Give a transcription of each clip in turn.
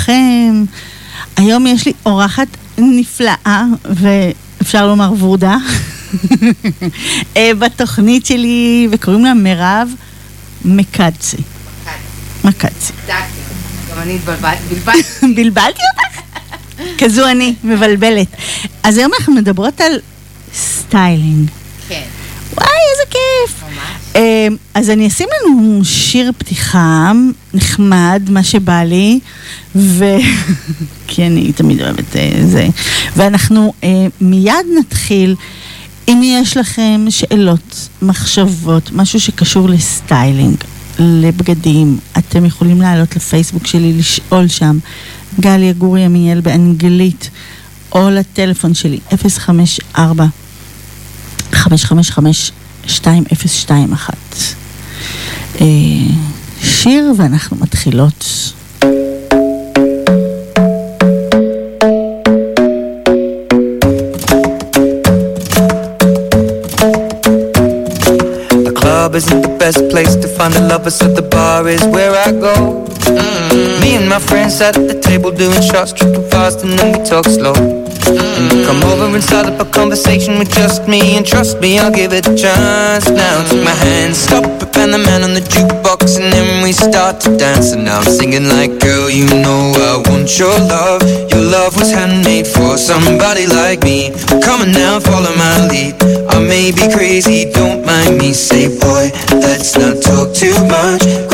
שלומכם? היום יש לי אורחת נפלאה, ואפשר לומר ורודה, אה, בתוכנית שלי, וקוראים לה מירב מקצי. מקצי. גם אני התבלבלתי, בלבלתי. בלבלתי אותך? כזו אני, מבלבלת. אז היום אנחנו מדברות על styling. כן, וואי, איזה כיף. ממש. אה, אז אני אשים לנו שיר פתיחה נחמד, מה שבא לי, ו... כי אני תמיד אוהבת אה, זה. ואנחנו אה, מיד נתחיל. אם יש לכם שאלות, מחשבות, משהו שקשור לסטיילינג, לבגדים, אתם יכולים לעלות לפייסבוק שלי, לשאול שם, גליה גורי עמיאל באנגלית, או לטלפון שלי, 054 555 2021. אה, שיר ואנחנו מתחילות. But at the bar is where I go. Friends at the table doing shots, tripping fast, and then we talk slow. And come over and start up a conversation with just me, and trust me, I'll give it a chance. Now take my hand, stop it, and the man on the jukebox, and then we start to dance. And now I'm singing like, girl, you know I want your love. Your love was handmade for somebody like me. Come on now, follow my lead. I may be crazy, don't mind me. Say, boy, let's not talk too much.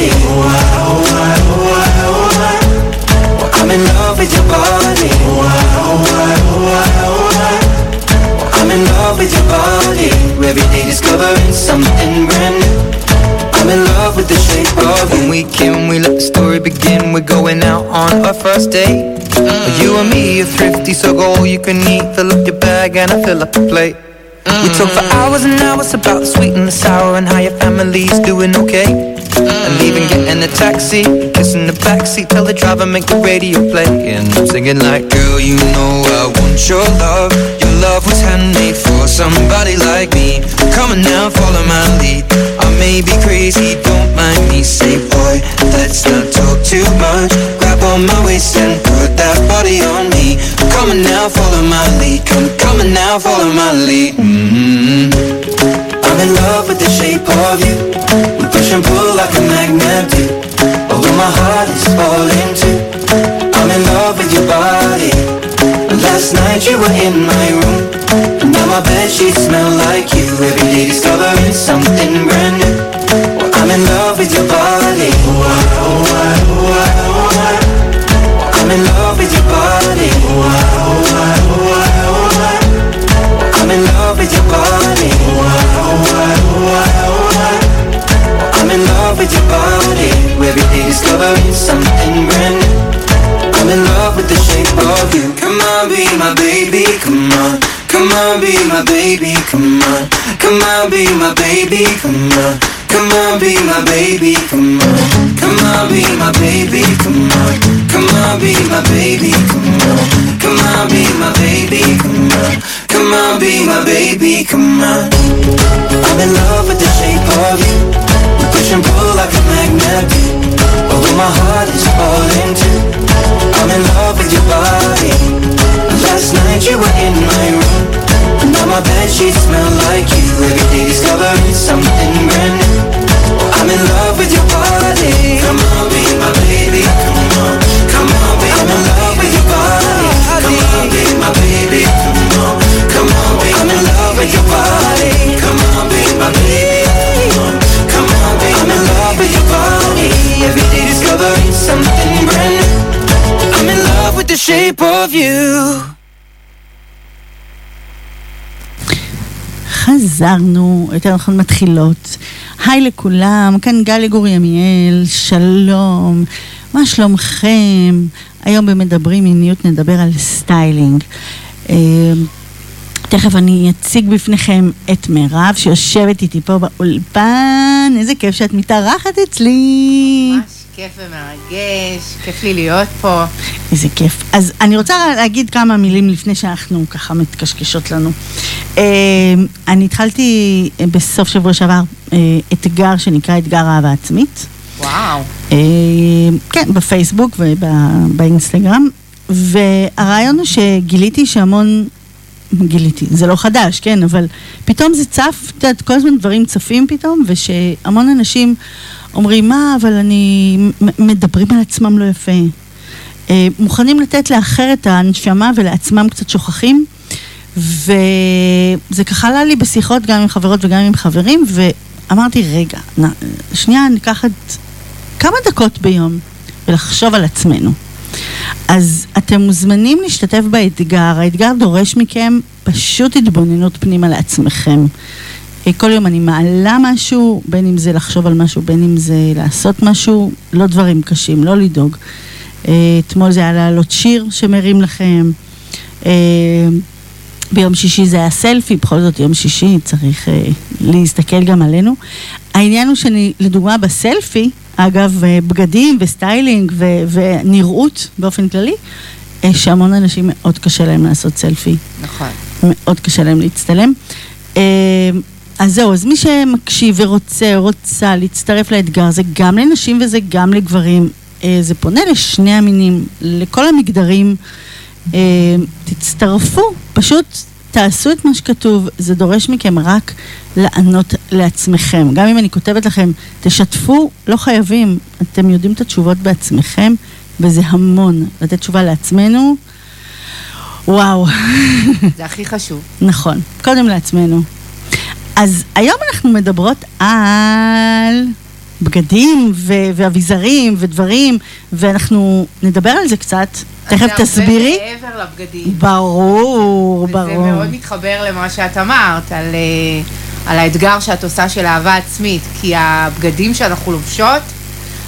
body. Oh, I, oh, I, oh, I, oh, I. Well, I'm in love with your body. Oh, I, oh, I, oh, I, oh, I. Well, I'm in love with your body. Every day discovering something brand new. I'm in love with the shape of you. When we came, we let the story begin. We're going out on our first date. Mm. You and me are thrifty, so go all you can eat. Fill up your bag and I fill up the plate. We talk for hours and hours about the sweet and the sour and how your family's doing okay. And even getting a taxi, kissing the backseat, tell the driver make the radio play. And I'm singing like, girl, you know I want your love. Your love was handmade for somebody like me. Come on now, follow my lead. I may be crazy, don't mind me. Say, boy, let's not talk too much. Grab on my waist and put that body on me. Come on now, follow my lead. Come on now, follow my lead. Mm-hmm. I'm in love with the shape of you. We push and pull like a magnet do. Although my heart is falling too. I'm in love with your body. Last night you were in my room. And now my bed sheets smell like you. Every day discovering something brand new. Well, I'm in love with your body. With your body. Every day discovering something brand new. I'm in love with the shape of you. Come on, be my baby. Come on. Come on, be my baby. Come on. Come on, be my baby. Come on. Come on, be my baby. Come on. Come on, be my baby. Come on. Come on, be my baby. Come on. Come on, be my baby. Come on. Come on, be my baby. Come on. I'm in love with the shape of you. Push and pull like a magnet. Although my heart is falling too. I'm in love with your body. Last night you were in my room. And now my sheets smell like you. Every day discovering something brand new. I'm in love with your body. Come on, be my baby. Come on, come on, be I'm in love with your body. Come on, be my baby. Come on, come on, be I'm in love with your body. Come on, be my baby. Come on, in love with. Every day something brand new. I'm in love with the shape of you. חזרנו, יותר נכון מתחילות. היי לכולם, כאן גלי גור ימיאל, שלום, מה שלומכם? היום במדברים מיניות נדבר על styling. תכף אני אציג בפניכם את מירב שיושבת איתי פה באולפן, איזה כיף שאת מתארחת אצלי. ממש כיף ומרגש, כיף לי להיות פה. איזה כיף. אז אני רוצה להגיד כמה מילים לפני שאנחנו ככה מתקשקשות לנו. אה, אני התחלתי אה, בסוף שבוע שעבר אה, אתגר שנקרא אתגר אהבה עצמית. וואו. כן, בפייסבוק ובאינסטגרם, והרעיון הוא שגיליתי שהמון, גיליתי, זה לא חדש, כן, אבל פתאום זה צף, את יודעת, כל הזמן דברים צפים פתאום, ושהמון אנשים אומרים, מה, אבל אני, מדברים על עצמם לא יפה. אה, מוכנים לתת לאחר את הנשמה ולעצמם קצת שוכחים. וזה ככה עלה לי בשיחות גם עם חברות וגם עם חברים, ואמרתי, רגע, נ, שנייה ניקח את כמה דקות ביום ולחשוב על עצמנו. אז אתם מוזמנים להשתתף באתגר, האתגר דורש מכם פשוט התבוננות פנימה לעצמכם. אה, כל יום אני מעלה משהו, בין אם זה לחשוב על משהו, בין אם זה לעשות משהו, לא דברים קשים, לא לדאוג. אה, אתמול זה היה להעלות שיר שמרים לכם. אה, ביום שישי זה היה סלפי, בכל זאת יום שישי צריך להסתכל גם עלינו. העניין הוא שאני, לדוגמה בסלפי, אגב, אה, בגדים ו styling ו- ונראות באופן כללי, אה, שהמון אנשים מאוד קשה להם לעשות סלפי. נכון. מאוד קשה להם להצטלם. אה, אז זהו, אז מי שמקשיב ורוצה, רוצה להצטרף לאתגר, זה גם לנשים וזה גם לגברים. זה פונה לשני המינים, לכל המגדרים. תצטרפו, פשוט תעשו את מה שכתוב, זה דורש מכם רק לענות לעצמכם. גם אם אני כותבת לכם, תשתפו, לא חייבים, אתם יודעים את התשובות בעצמכם, וזה המון. לתת תשובה לעצמנו, וואו. זה הכי חשוב. נכון, קודם לעצמנו. אז היום אנחנו מדברות על בגדים ו- ואביזרים ודברים, ואנחנו נדבר על זה קצת. תכף זה תסבירי. הרבה מעבר לבגדים. ברור, וזה ברור. מאוד מתחבר למה שאת אמרת, על, אה, על האתגר שאת עושה של אהבה עצמית, כי הבגדים שאנחנו לובשות,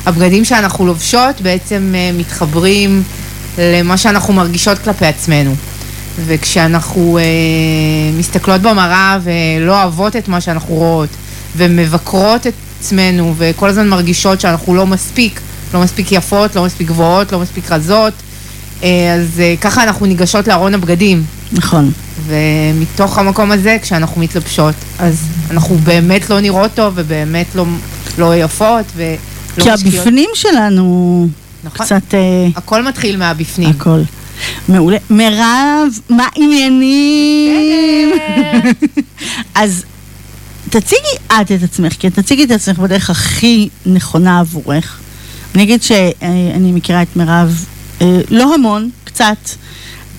הבגדים שאנחנו לובשות בעצם אה, מתחברים למה שאנחנו מרגישות כלפי עצמנו. וכשאנחנו אה, מסתכלות במראה ולא אוהבות את מה שאנחנו רואות, ומבקרות את עצמנו, וכל הזמן מרגישות שאנחנו לא מספיק, לא מספיק יפות, לא מספיק גבוהות, לא מספיק רזות, אה, אז אה, ככה אנחנו ניגשות לארון הבגדים. נכון. ומתוך המקום הזה, כשאנחנו מתלבשות, אז אנחנו באמת לא נראות טוב, ובאמת לא, לא יפות, ולא כי משקיעות. הבפנים שלנו נכון. קצת... אה, הכל מתחיל מהבפנים. הכל. מעולה. מירב, מה עניינים? אז תציגי את את עצמך, כי תציגי את עצמך בדרך הכי נכונה עבורך. אני אגיד שאני מכירה את מירב אה, לא המון, קצת.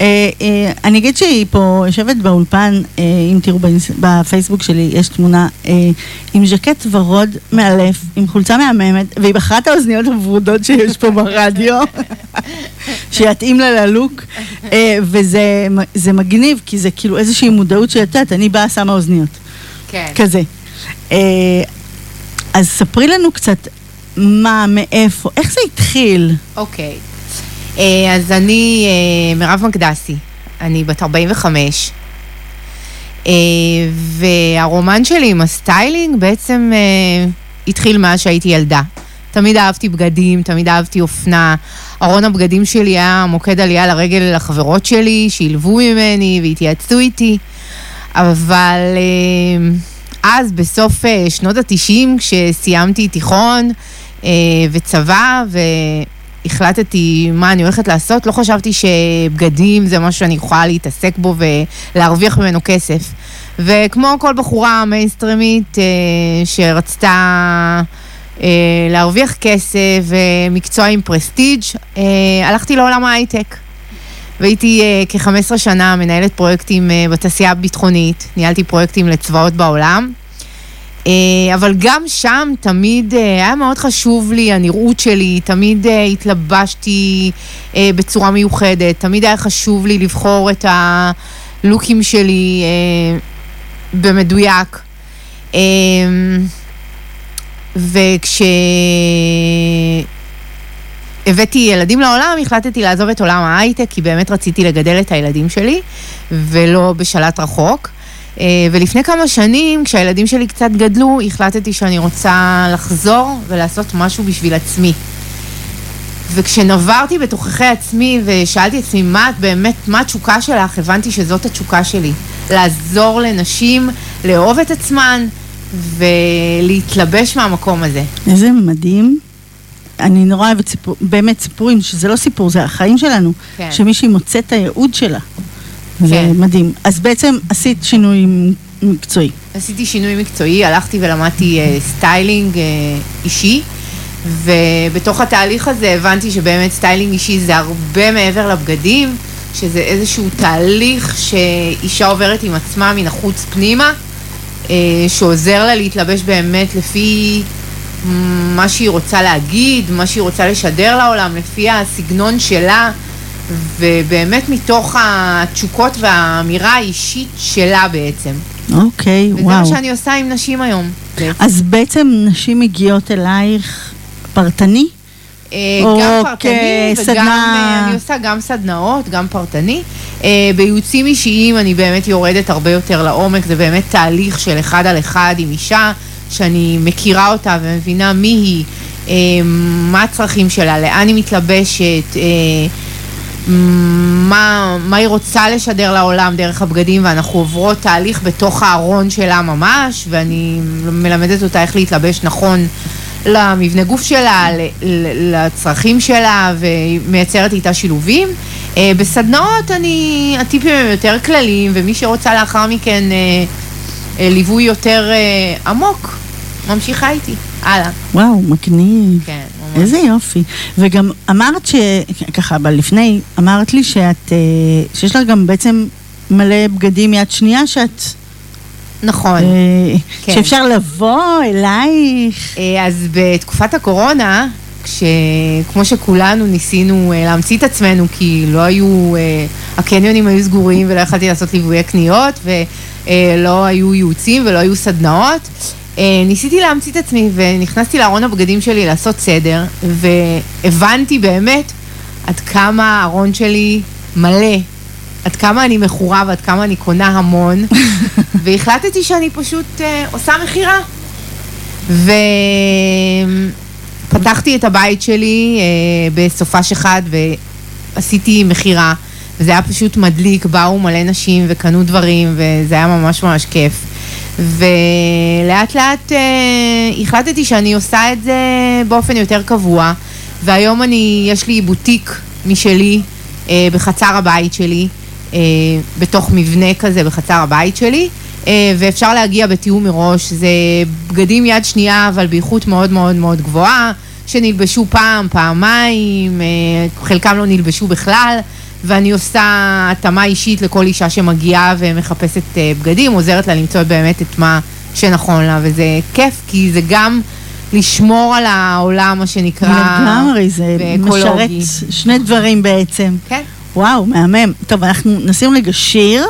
אה, אה, אני אגיד שהיא פה יושבת באולפן, אם תראו בפייסבוק שלי, יש תמונה עם ז'קט ורוד מאלף, עם חולצה מהממת, והיא בחרה את האוזניות הוורודות שיש פה ברדיו, שיתאים לה ללוק, וזה זה מגניב, כי זה כאילו איזושהי מודעות שאת יודעת, אני באה, שמה אוזניות, כן. כזה. אה, אז ספרי לנו קצת מה, מאיפה, איך זה התחיל? אוקיי. אה, אז אני אה, מירב מקדסי, אני בת 45, אה, והרומן שלי עם ה styling בעצם אה, התחיל מאז שהייתי ילדה. תמיד אהבתי בגדים, תמיד אהבתי אופנה. ארון הבגדים שלי היה מוקד עלייה לרגל לחברות שלי, שילבו ממני והתייעצו איתי. אבל אה, אז, בסוף אה, שנות התשעים, כשסיימתי תיכון אה, וצבא, והחלטתי מה אני הולכת לעשות, לא חשבתי שבגדים זה משהו שאני יכולה להתעסק בו ולהרוויח ממנו כסף. וכמו כל בחורה מיינסטרימית שרצתה להרוויח כסף ומקצוע עם פרסטיג', הלכתי לעולם ההייטק. והייתי uh, כ-15 שנה מנהלת פרויקטים uh, בתעשייה הביטחונית, ניהלתי פרויקטים לצבאות בעולם, uh, אבל גם שם תמיד uh, היה מאוד חשוב לי הנראות שלי, תמיד uh, התלבשתי uh, בצורה מיוחדת, תמיד היה חשוב לי לבחור את הלוקים שלי uh, במדויק. Uh, וכש... הבאתי ילדים לעולם, החלטתי לעזוב את עולם ההייטק, כי באמת רציתי לגדל את הילדים שלי, ולא בשלט רחוק. אה, ולפני כמה שנים, כשהילדים שלי קצת גדלו, החלטתי שאני רוצה לחזור ולעשות משהו בשביל עצמי. וכשנברתי בתוככי עצמי ושאלתי עצמי, מה את באמת, מה התשוקה שלך, הבנתי שזאת התשוקה שלי. לעזור לנשים לאהוב את עצמן ולהתלבש מהמקום הזה. איזה מדהים. אני נורא אוהבת סיפור, באמת סיפורים, שזה לא סיפור, זה החיים שלנו. כן. שמישהי מוצאת את הייעוד שלה. זה כן. מדהים. אז בעצם עשית שינוי מקצועי. עשיתי שינוי מקצועי, הלכתי ולמדתי אה, styling אה, אישי, ובתוך התהליך הזה הבנתי שבאמת styling אישי זה הרבה מעבר לבגדים, שזה איזשהו תהליך שאישה עוברת עם עצמה מן החוץ פנימה, אה, שעוזר לה להתלבש באמת לפי מה שהיא רוצה להגיד, מה שהיא רוצה לשדר לעולם, לפי הסגנון שלה, ובאמת מתוך התשוקות והאמירה האישית שלה בעצם. אוקיי, וזה וואו. מה שאני עושה עם נשים היום. בעצם. אז בעצם נשים מגיעות אלייך פרטני? אה, גם פרטני וגם כסדנה. אה, אני עושה גם סדנאות, גם פרטני. אה, בייעוצים אישיים אני באמת יורדת הרבה יותר לעומק, זה באמת תהליך של אחד על אחד עם אישה שאני מכירה אותה ומבינה מי היא, אה, מה הצרכים שלה, לאן היא מתלבשת, אה, מה, מה היא רוצה לשדר לעולם דרך הבגדים, ואנחנו עוברות תהליך בתוך הארון שלה ממש, ואני מלמדת אותה איך להתלבש נכון למבנה גוף שלה, לצרכים שלה, ומייצרת איתה שילובים. אה, בסדנאות אני, הטיפים הם יותר כלליים, ומי שרוצה לאחר מכן אה, אה, ליווי יותר עמוק, ממשיכה איתי. הלאה. וואו, מגניב. כן, ממש. איזה יופי. וגם אמרת ש... ככה, אבל לפני, אמרת לי שאת... אה, שיש לך גם בעצם מלא בגדים יד שנייה שאת... נכון. אה, כן. שאפשר לבוא אלייך. אה, אז בתקופת הקורונה, כשכמו שכולנו ניסינו אה, להמציא את עצמנו, כי לא היו, אה, הקניונים היו סגורים ולא יכלתי לעשות ליוויי קניות, ולא היו ייעוצים ולא היו סדנאות, ניסיתי להמציא את עצמי ונכנסתי לארון הבגדים שלי לעשות סדר, והבנתי באמת עד כמה הארון שלי מלא, עד כמה אני מכורה ועד כמה אני קונה המון, והחלטתי שאני פשוט אה, עושה מכירה. ופתחתי את הבית שלי אה, בסופש אחד ועשיתי מכירה, וזה היה פשוט מדליק, באו מלא נשים וקנו דברים, וזה היה ממש ממש כיף. ולאט לאט אה, החלטתי שאני עושה את זה באופן יותר קבוע, והיום אני, יש לי בוטיק משלי אה, בחצר הבית שלי, אה, בתוך מבנה כזה בחצר הבית שלי. אה, ואפשר להגיע בתיאום מראש, זה בגדים יד שנייה אבל באיכות מאוד מאוד מאוד גבוהה, שנלבשו פעם, פעמיים, אה, חלקם לא נלבשו בכלל, ואני עושה התאמה אישית לכל אישה שמגיעה ומחפשת אה, בגדים, עוזרת לה למצוא באמת את מה שנכון לה, וזה כיף, כי זה גם לשמור על העולם, מה שנקרא, לגמרי, זה. משרת שני דברים בעצם. כן. וואו, מהמם. טוב, אנחנו נשים רגע שיר,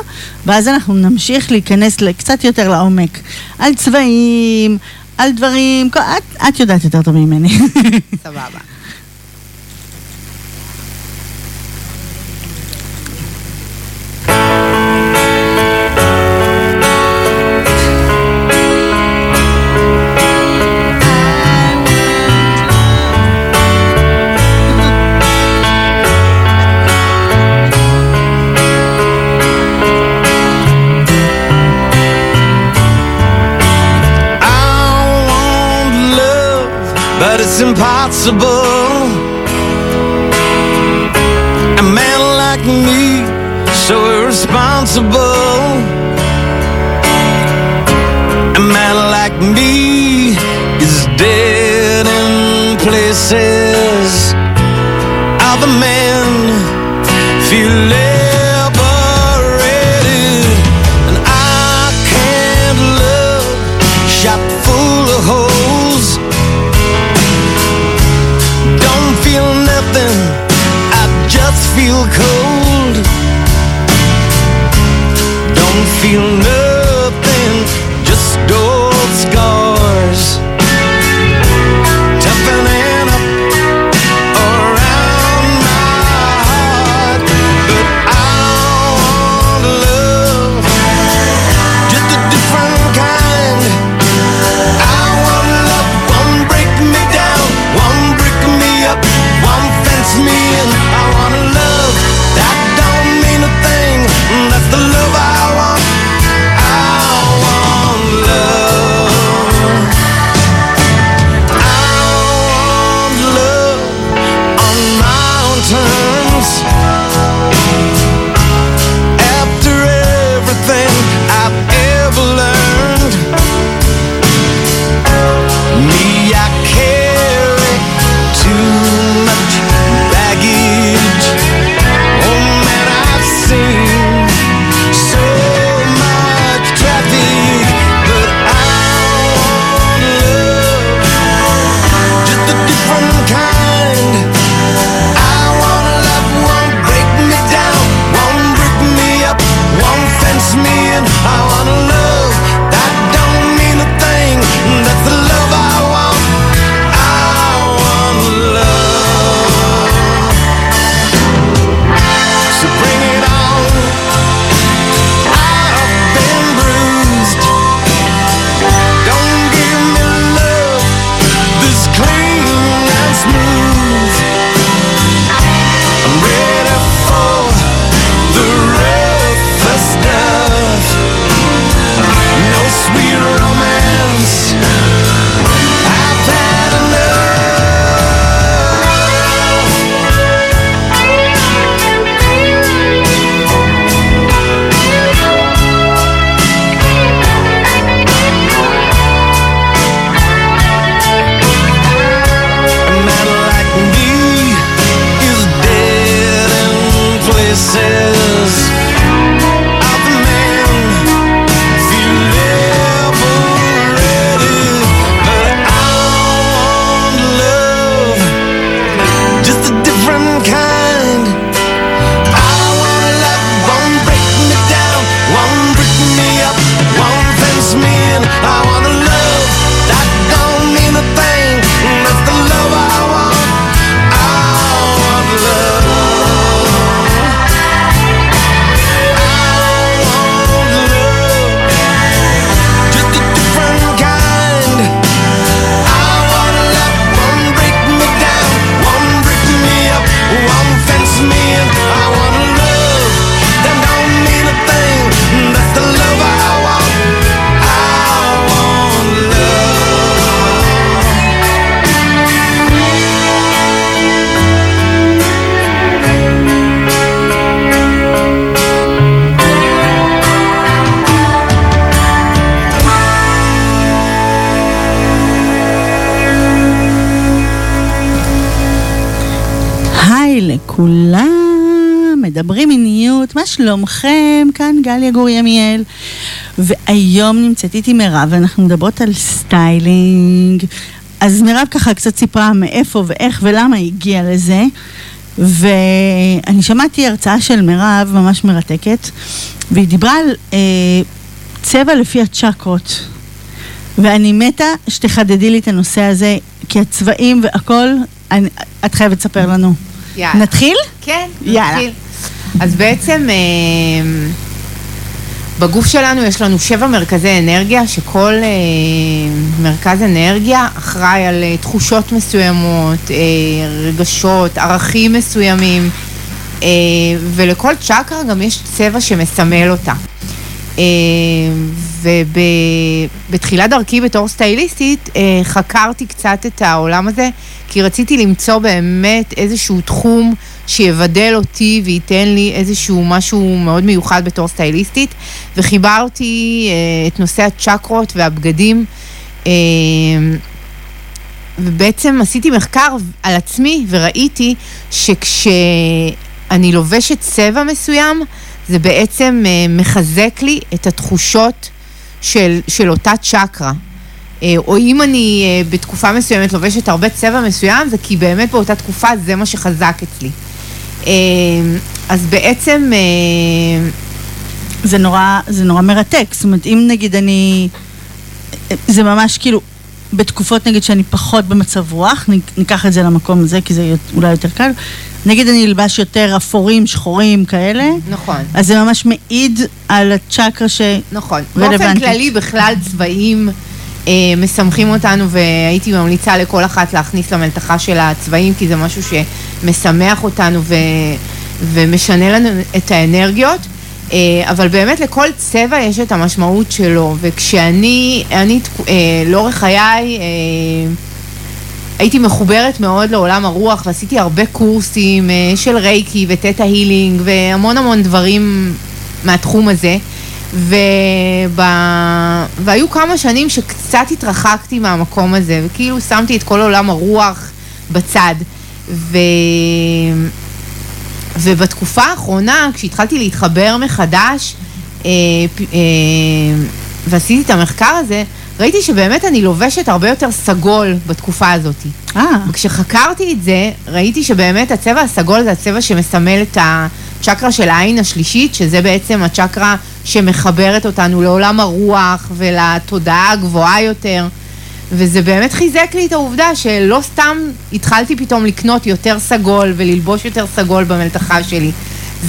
ואז אנחנו נמשיך להיכנס קצת יותר לעומק. על צבעים, על דברים, את, את יודעת יותר טוב ממני. סבבה. Impossible. A man like me, so irresponsible. שלומכם? כאן גליה גור ימיאל. והיום נמצאת איתי מירב, ואנחנו מדברות על סטיילינג. אז מירב ככה קצת סיפרה מאיפה ואיך ולמה היא הגיעה לזה. ואני שמעתי הרצאה של מירב ממש מרתקת, והיא דיברה על אה, צבע לפי הצ'קרות. ואני מתה שתחדדי לי את הנושא הזה, כי הצבעים והכל, אני, את חייבת לספר לנו. יאללה. נתחיל? כן, יאללה. נתחיל. אז בעצם אה, בגוף שלנו יש לנו שבע מרכזי אנרגיה, שכל אה, מרכז אנרגיה אחראי על אה, תחושות מסוימות, רגשות, ערכים מסוימים, ולכל צ'קרה גם יש צבע שמסמל אותה. אה, ובתחילת דרכי בתור סטייליסטית אה, חקרתי קצת את העולם הזה, כי רציתי למצוא באמת איזשהו תחום שיבדל אותי וייתן לי איזשהו משהו מאוד מיוחד בתור סטייליסטית, וחיברתי אה, את נושא הצ'קרות והבגדים. אה, ובעצם עשיתי מחקר על עצמי וראיתי שכשאני לובשת צבע מסוים, זה בעצם אה, מחזק לי את התחושות של, של אותה צ'קרה. אה, או אם אני אה, בתקופה מסוימת לובשת הרבה צבע מסוים, זה כי באמת באותה תקופה זה מה שחזק אצלי. אז בעצם, זה נורא, זה נורא מרתק. זאת אומרת, אם נגיד אני... זה ממש כאילו, בתקופות נגיד שאני פחות במצב רוח, ניקח את זה למקום הזה, כי זה אולי יותר קל. נגיד אני אלבש יותר אפורים, שחורים כאלה, נכון. אז זה ממש מעיד על הצ'קרה ש... נכון. באופן רלוונטית. כללי, בכלל צבעים אה, משמחים אותנו, והייתי ממליצה לכל אחת להכניס למלתחה של הצבעים, כי זה משהו שמשמח אותנו ו, ומשנה לנו את האנרגיות. אה, אבל באמת לכל צבע יש את המשמעות שלו, וכשאני, אני אה, לאורך חיי, אה, הייתי מחוברת מאוד לעולם הרוח ועשיתי הרבה קורסים של רייקי ותטא הילינג והמון המון דברים מהתחום הזה. וב... והיו כמה שנים שקצת התרחקתי מהמקום הזה, וכאילו שמתי את כל עולם הרוח בצד. ו... ובתקופה האחרונה, כשהתחלתי להתחבר מחדש, אה, אה, ועשיתי את המחקר הזה, ראיתי שבאמת אני לובשת הרבה יותר סגול בתקופה הזאת. אה, וכשחקרתי את זה, ראיתי שבאמת הצבע הסגול זה הצבע שמסמל את הצ'קרה של העין השלישית, שזה בעצם הצ'קרה שמחברת אותנו לעולם הרוח ולתודעה הגבוהה יותר. וזה באמת חיזק לי את העובדה שלא סתם התחלתי פתאום לקנות יותר סגול וללבוש יותר סגול במלתחה שלי.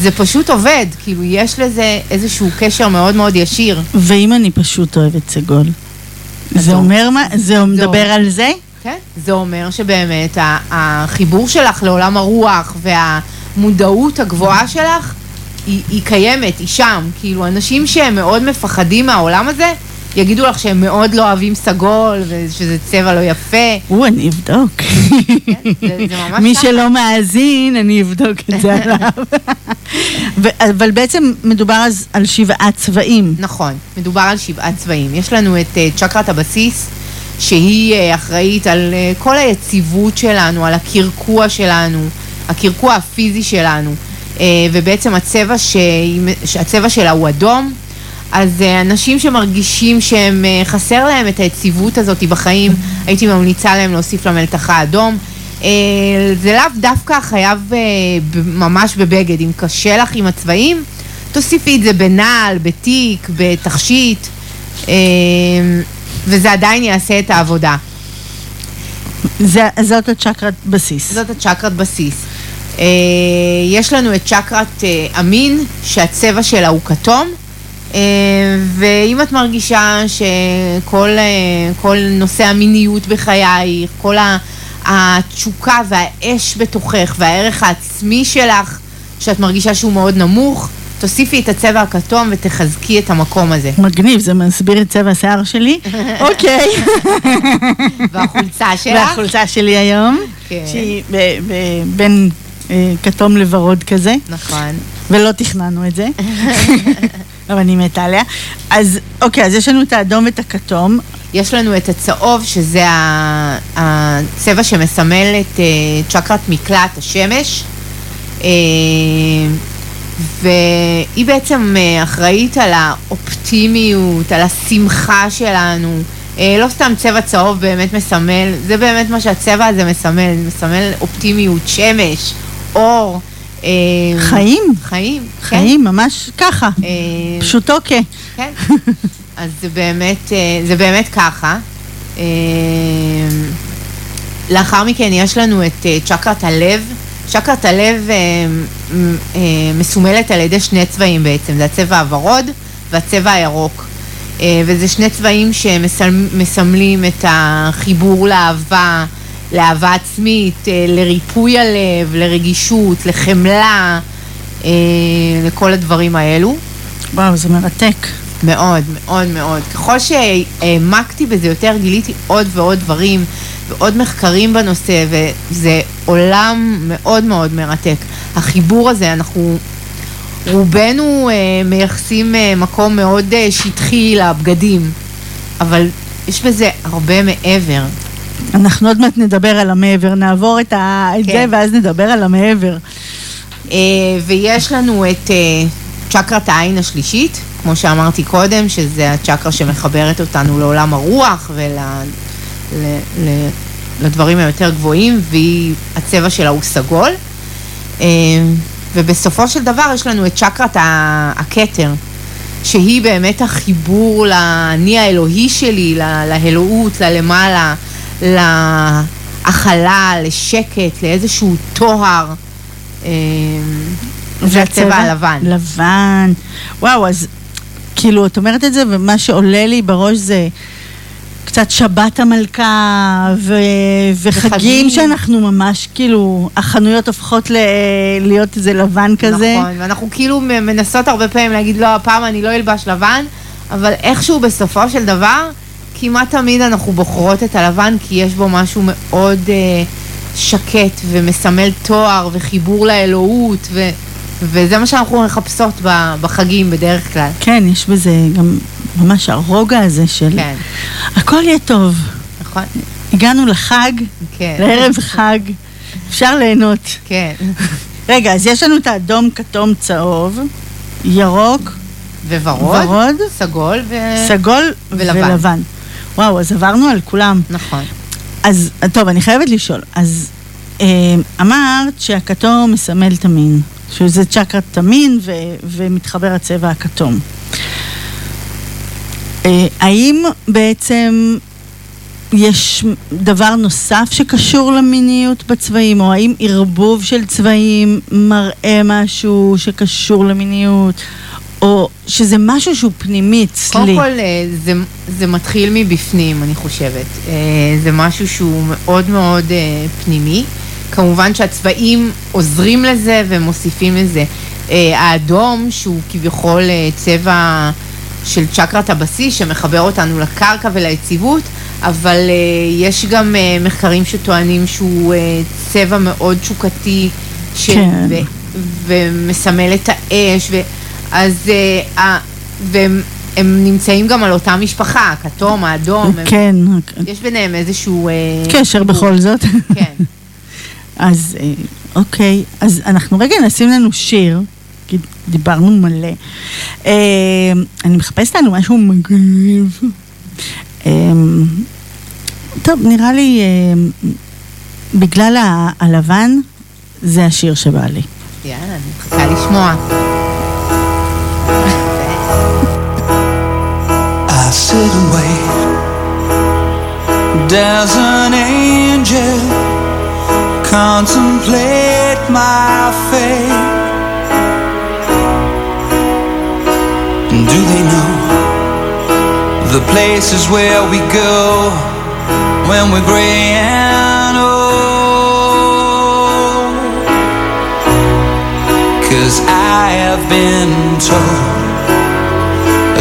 זה פשוט עובד, כאילו יש לזה איזשהו קשר מאוד מאוד ישיר. ואם אני פשוט אוהבת סגול? זה. אומר מה? זה מדבר על זה? כן, זה אומר שבאמת החיבור שלך לעולם הרוח והמודעות הגבוהה שלך היא, היא קיימת, היא שם. כאילו, אנשים שהם מאוד מפחדים מהעולם הזה, יגידו לך שהם מאוד לא אוהבים סגול ושזה צבע לא יפה. או, אני אבדוק. זה- זה ממש מי. שלא מאזין, אני אבדוק את זה עליו. אבל בעצם מדובר אז על שבעה צבעים. נכון, מדובר על שבעה צבעים. יש לנו את אה, צ'קרת הבסיס, שהיא אה, אחראית על אה, כל היציבות שלנו, על הקרקוע שלנו, הקרקוע הפיזי שלנו, ובעצם הצבע, שהיא- שהצבע שלה הוא אדום. אז אה, אנשים שמרגישים שהם, אה, חסר להם את היציבות הזאת בחיים, הייתי ממליצה להם להוסיף למלתחה אדום. אה, זה לאו דווקא חייב ממש בבגד, אם קשה לך עם הצבעים, תוסיפי את זה בנעל, בתיק, בתכשיט, וזה עדיין יעשה את העבודה. זה- זאת הצ'קרת בסיס. זאת הצ'קרת בסיס. יש לנו את צ'קרת המין, שהצבע שלה הוא כתום, ואם את מרגישה שכל אה, נושא המיניות בחייך, כל התשוקה והאש בתוכך והערך העצמי שלך, שאת מרגישה שהוא מאוד נמוך, תוסיפי את הצבע הכתום ותחזקי את המקום הזה. מגניב, זה מסביר את צבע השיער שלי. אוקיי. והחולצה שלך? והחולצה שלי היום, כן. שהיא בין אה, כתום לוורוד כזה, נכון. ולא תכננו את זה. אבל אני מתה עליה. אז אוקיי, אז יש לנו את האדום ואת הכתום. יש לנו את הצהוב, שזה הצבע שמסמל את אה, צ'קרת מקלט השמש. אה, והיא בעצם אה, אחראית על האופטימיות, על השמחה שלנו. לא סתם צבע צהוב באמת מסמל, זה באמת מה שהצבע הזה מסמל, מסמל אופטימיות, שמש, אור. אה, חיים. חיים, כן. חיים, ממש ככה. אה, פשוטו כ... כן. אז זה באמת, אה, זה באמת ככה. לאחר מכן יש לנו את צ'קרת הלב. צ'קרת הלב מסומלת על ידי שני צבעים בעצם, זה הצבע הוורוד והצבע הירוק. וזה שני צבעים שמסמלים את החיבור לאהבה, לאהבה עצמית, אה, לריפוי הלב, לרגישות, לחמלה, אה, לכל הדברים האלו. וואו, זה מרתק. מאוד, מאוד מאוד. ככל שהעמקתי בזה יותר, גיליתי עוד ועוד דברים ועוד מחקרים בנושא, וזה עולם מאוד מאוד מרתק. החיבור הזה, אנחנו רובנו אה, מייחסים אה, מקום מאוד אה, שטחי לבגדים, אבל יש בזה הרבה מעבר. אנחנו עוד מעט נדבר על המעבר, נעבור את, ה... את כן. זה ואז נדבר על המעבר. אה, ויש לנו את אה, צ'קרת העין השלישית, כמו שאמרתי קודם, שזה הצ'קרה שמחברת אותנו לעולם הרוח ולדברים היותר גבוהים, והיא, הצבע שלה הוא סגול. אה, ובסופו של דבר יש לנו את צ'קרת הכתר, שהיא באמת החיבור לאני האלוהי שלי, ל- לאלוהות, ללמעלה, להכלה, לשקט, לאיזשהו טוהר. אה, זה הצבע הלבן. לבן. וואו, אז כאילו, את אומרת את זה, ומה שעולה לי בראש זה קצת שבת המלכה, ו... וחגים וחגים. שאנחנו ממש, כאילו, החנויות הופכות ל... להיות איזה לבן כזה. נכון, ואנחנו כאילו מנסות הרבה פעמים להגיד, לא, הפעם אני לא אלבש לבן, אבל איכשהו בסופו של דבר, כמעט תמיד אנחנו בוחרות את הלבן, כי יש בו משהו מאוד אה, שקט ומסמל תואר וחיבור לאלוהות, ו, וזה מה שאנחנו מחפשות בחגים בדרך כלל. כן, יש בזה גם ממש הרוגע הזה של כן, הכל יהיה טוב. נכון? הגענו לחג, כן. לערב חג, אפשר ליהנות. כן. רגע, אז יש לנו את האדום, כתום, צהוב, ירוק, וורוד, ורוד, סגול ו... סגול ולבן. ולבן. וואו, אז עברנו על כולם. נכון. אז, טוב, אני חייבת לשאול. אז אה, אמרת שהכתום מסמל את המין, שזה צ'קרת תמין ו, ומתחבר הצבע הכתום. אה, האם בעצם יש דבר נוסף שקשור למיניות בצבעים, או האם ערבוב של צבעים מראה משהו שקשור למיניות, או שזה משהו שהוא פנימי אצלי? קודם כל, אה, זה, זה מתחיל מבפנים, אני חושבת. אה, זה משהו שהוא מאוד מאוד אה, פנימי. כמובן שהצבעים עוזרים לזה ומוסיפים לזה. האדום, שהוא כביכול צבע של צ'קרת הבסיס, שמחבר אותנו לקרקע וליציבות, אבל יש גם מחקרים שטוענים שהוא צבע מאוד תשוקתי, של, כן. ו, ומסמל את האש, ו, אז אה, ה- והם הם נמצאים גם על אותה משפחה, הכתום, האדום, הם, כן, יש ביניהם איזשהו... אה, קשר חיבור. בכל זאת. כן. אז אה, אוקיי, אז אנחנו רגע נשים לנו שיר, כי דיברנו מלא. אה, אני מחפשת לנו משהו מגניב. אה, טוב, נראה לי, אה, בגלל ה- הלבן, זה השיר שבא לי. יאללה, אני מחכה לשמוע. Sit and wait. Does an angel contemplate my fate? Do they know the places where we go when we're gray and old? Cause I have been told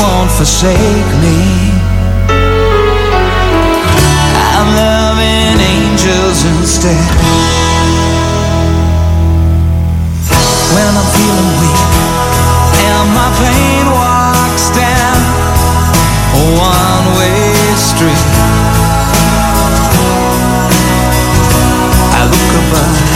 won't forsake me. I'm loving angels instead. When I'm feeling weak and my pain walks down a one-way street, I look above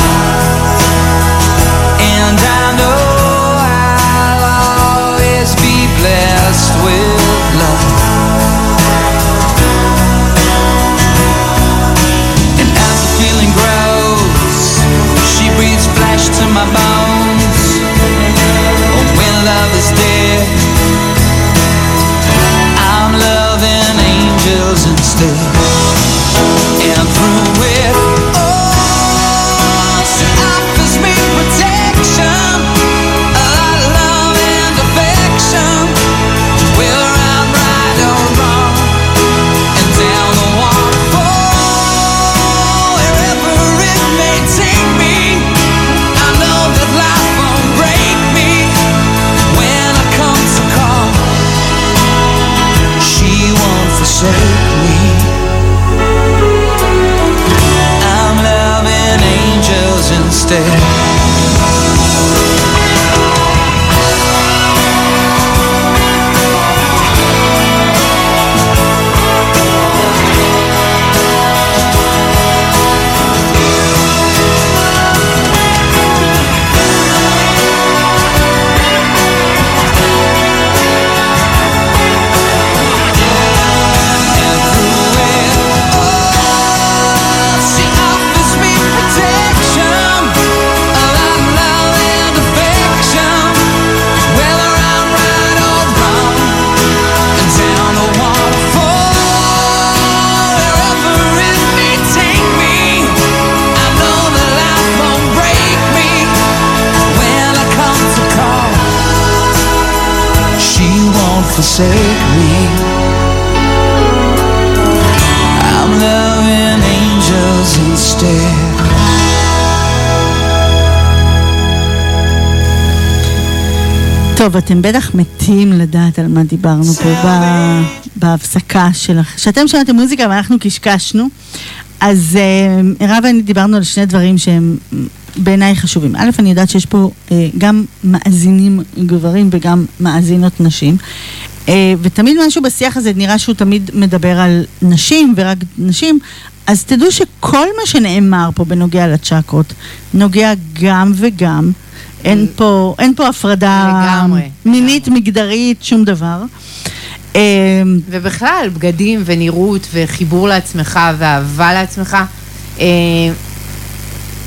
אתם בטח מתים לדעת על מה דיברנו פה ב- בהפסקה שלך. כשאתם שמעתם מוזיקה ואנחנו קשקשנו, אז אה, מירב ואני דיברנו על שני דברים שהם בעיניי חשובים. א', אני יודעת שיש פה אה, גם מאזינים גברים וגם מאזינות נשים. אה, ותמיד משהו בשיח הזה נראה שהוא תמיד מדבר על נשים ורק נשים, אז תדעו שכל מה שנאמר פה בנוגע לצ'קרות, נוגע גם וגם. אין פה, אין פה הפרדה לגמרי, מינית, מגדרית, שום דבר. אה, ובכלל, בגדים ונראות וחיבור לעצמך ואהבה לעצמך, אה,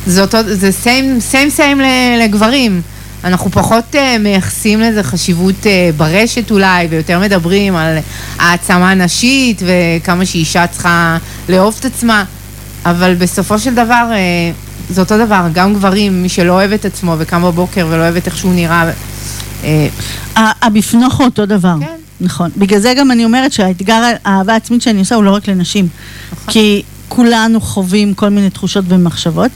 זה אותו, זה סיים, סיים סיים לגברים. אנחנו פחות אה, מייחסים לזה חשיבות אה, ברשת אולי, ויותר מדברים על העצמה נשית וכמה שאישה צריכה לאהוב את עצמה, אבל בסופו של דבר אה, זה אותו דבר, גם גברים, מי שלא אוהב את עצמו וקם בבוקר ולא אוהב את איך שהוא נראה, אה, ה- הבפנוך הוא אותו דבר. כן. נכון. בגלל זה גם אני אומרת שהאתגר האהבה העצמית שאני עושה הוא לא רק לנשים. נכון. כי כולנו חווים כל מיני תחושות ומחשבות.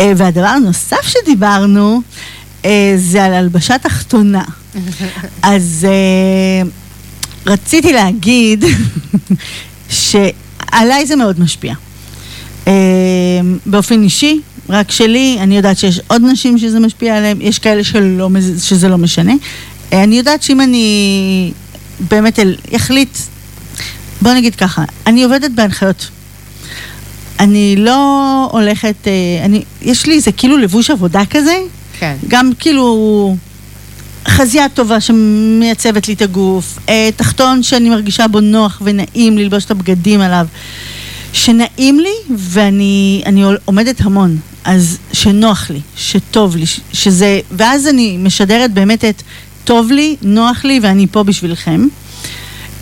אה, והדבר הנוסף שדיברנו, אה, זה על הלבשה תחתונה. אז רציתי להגיד שעליי זה מאוד משפיע. באופן אישי, רק שלי, אני יודעת שיש עוד נשים שזה משפיע עליהן, יש כאלה שלא, שזה לא משנה. אה, אני יודעת שאם אני באמת אחליט, בוא נגיד ככה, אני עובדת בהנחיות. אני לא הולכת, אה, אני, יש לי איזה כאילו לבוש עבודה כזה, כן. גם כאילו חזייה טובה שמייצבת לי את הגוף, אה, תחתון שאני מרגישה בו נוח ונעים ללבוש את הבגדים עליו, שנעים לי ואני אני עומדת המון, אז שנוח לי, שטוב לי, שזה, ואז אני משדרת באמת את טוב לי, נוח לי ואני פה בשבילכם.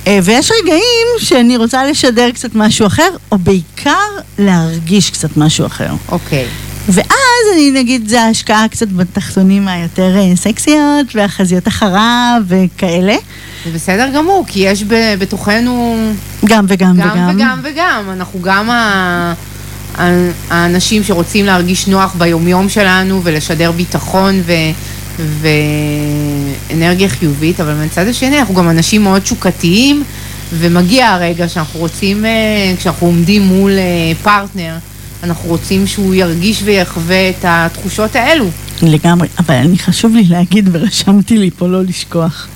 אה, ויש רגעים שאני רוצה לשדר קצת משהו אחר, או בעיקר להרגיש קצת משהו אחר. אוקיי. ואז אני נגיד, זה ההשקעה קצת בתחתונים היותר אה, סקסיות, והחזיות אחריו וכאלה. זה בסדר גמור, כי יש ב- בתוכנו גם וגם גם וגם. וגם וגם. אנחנו גם ה- האנשים שרוצים להרגיש נוח ביומיום שלנו ולשדר ביטחון ו... ואנרגיה חיובית, אבל מצד השני אנחנו גם אנשים מאוד תשוקתיים, ומגיע הרגע שאנחנו רוצים, אה, כשאנחנו עומדים מול אה, פרטנר, אנחנו רוצים שהוא ירגיש ויחווה את התחושות האלו. לגמרי, אבל אני חשוב לי להגיד, ורשמתי לי פה לא לשכוח.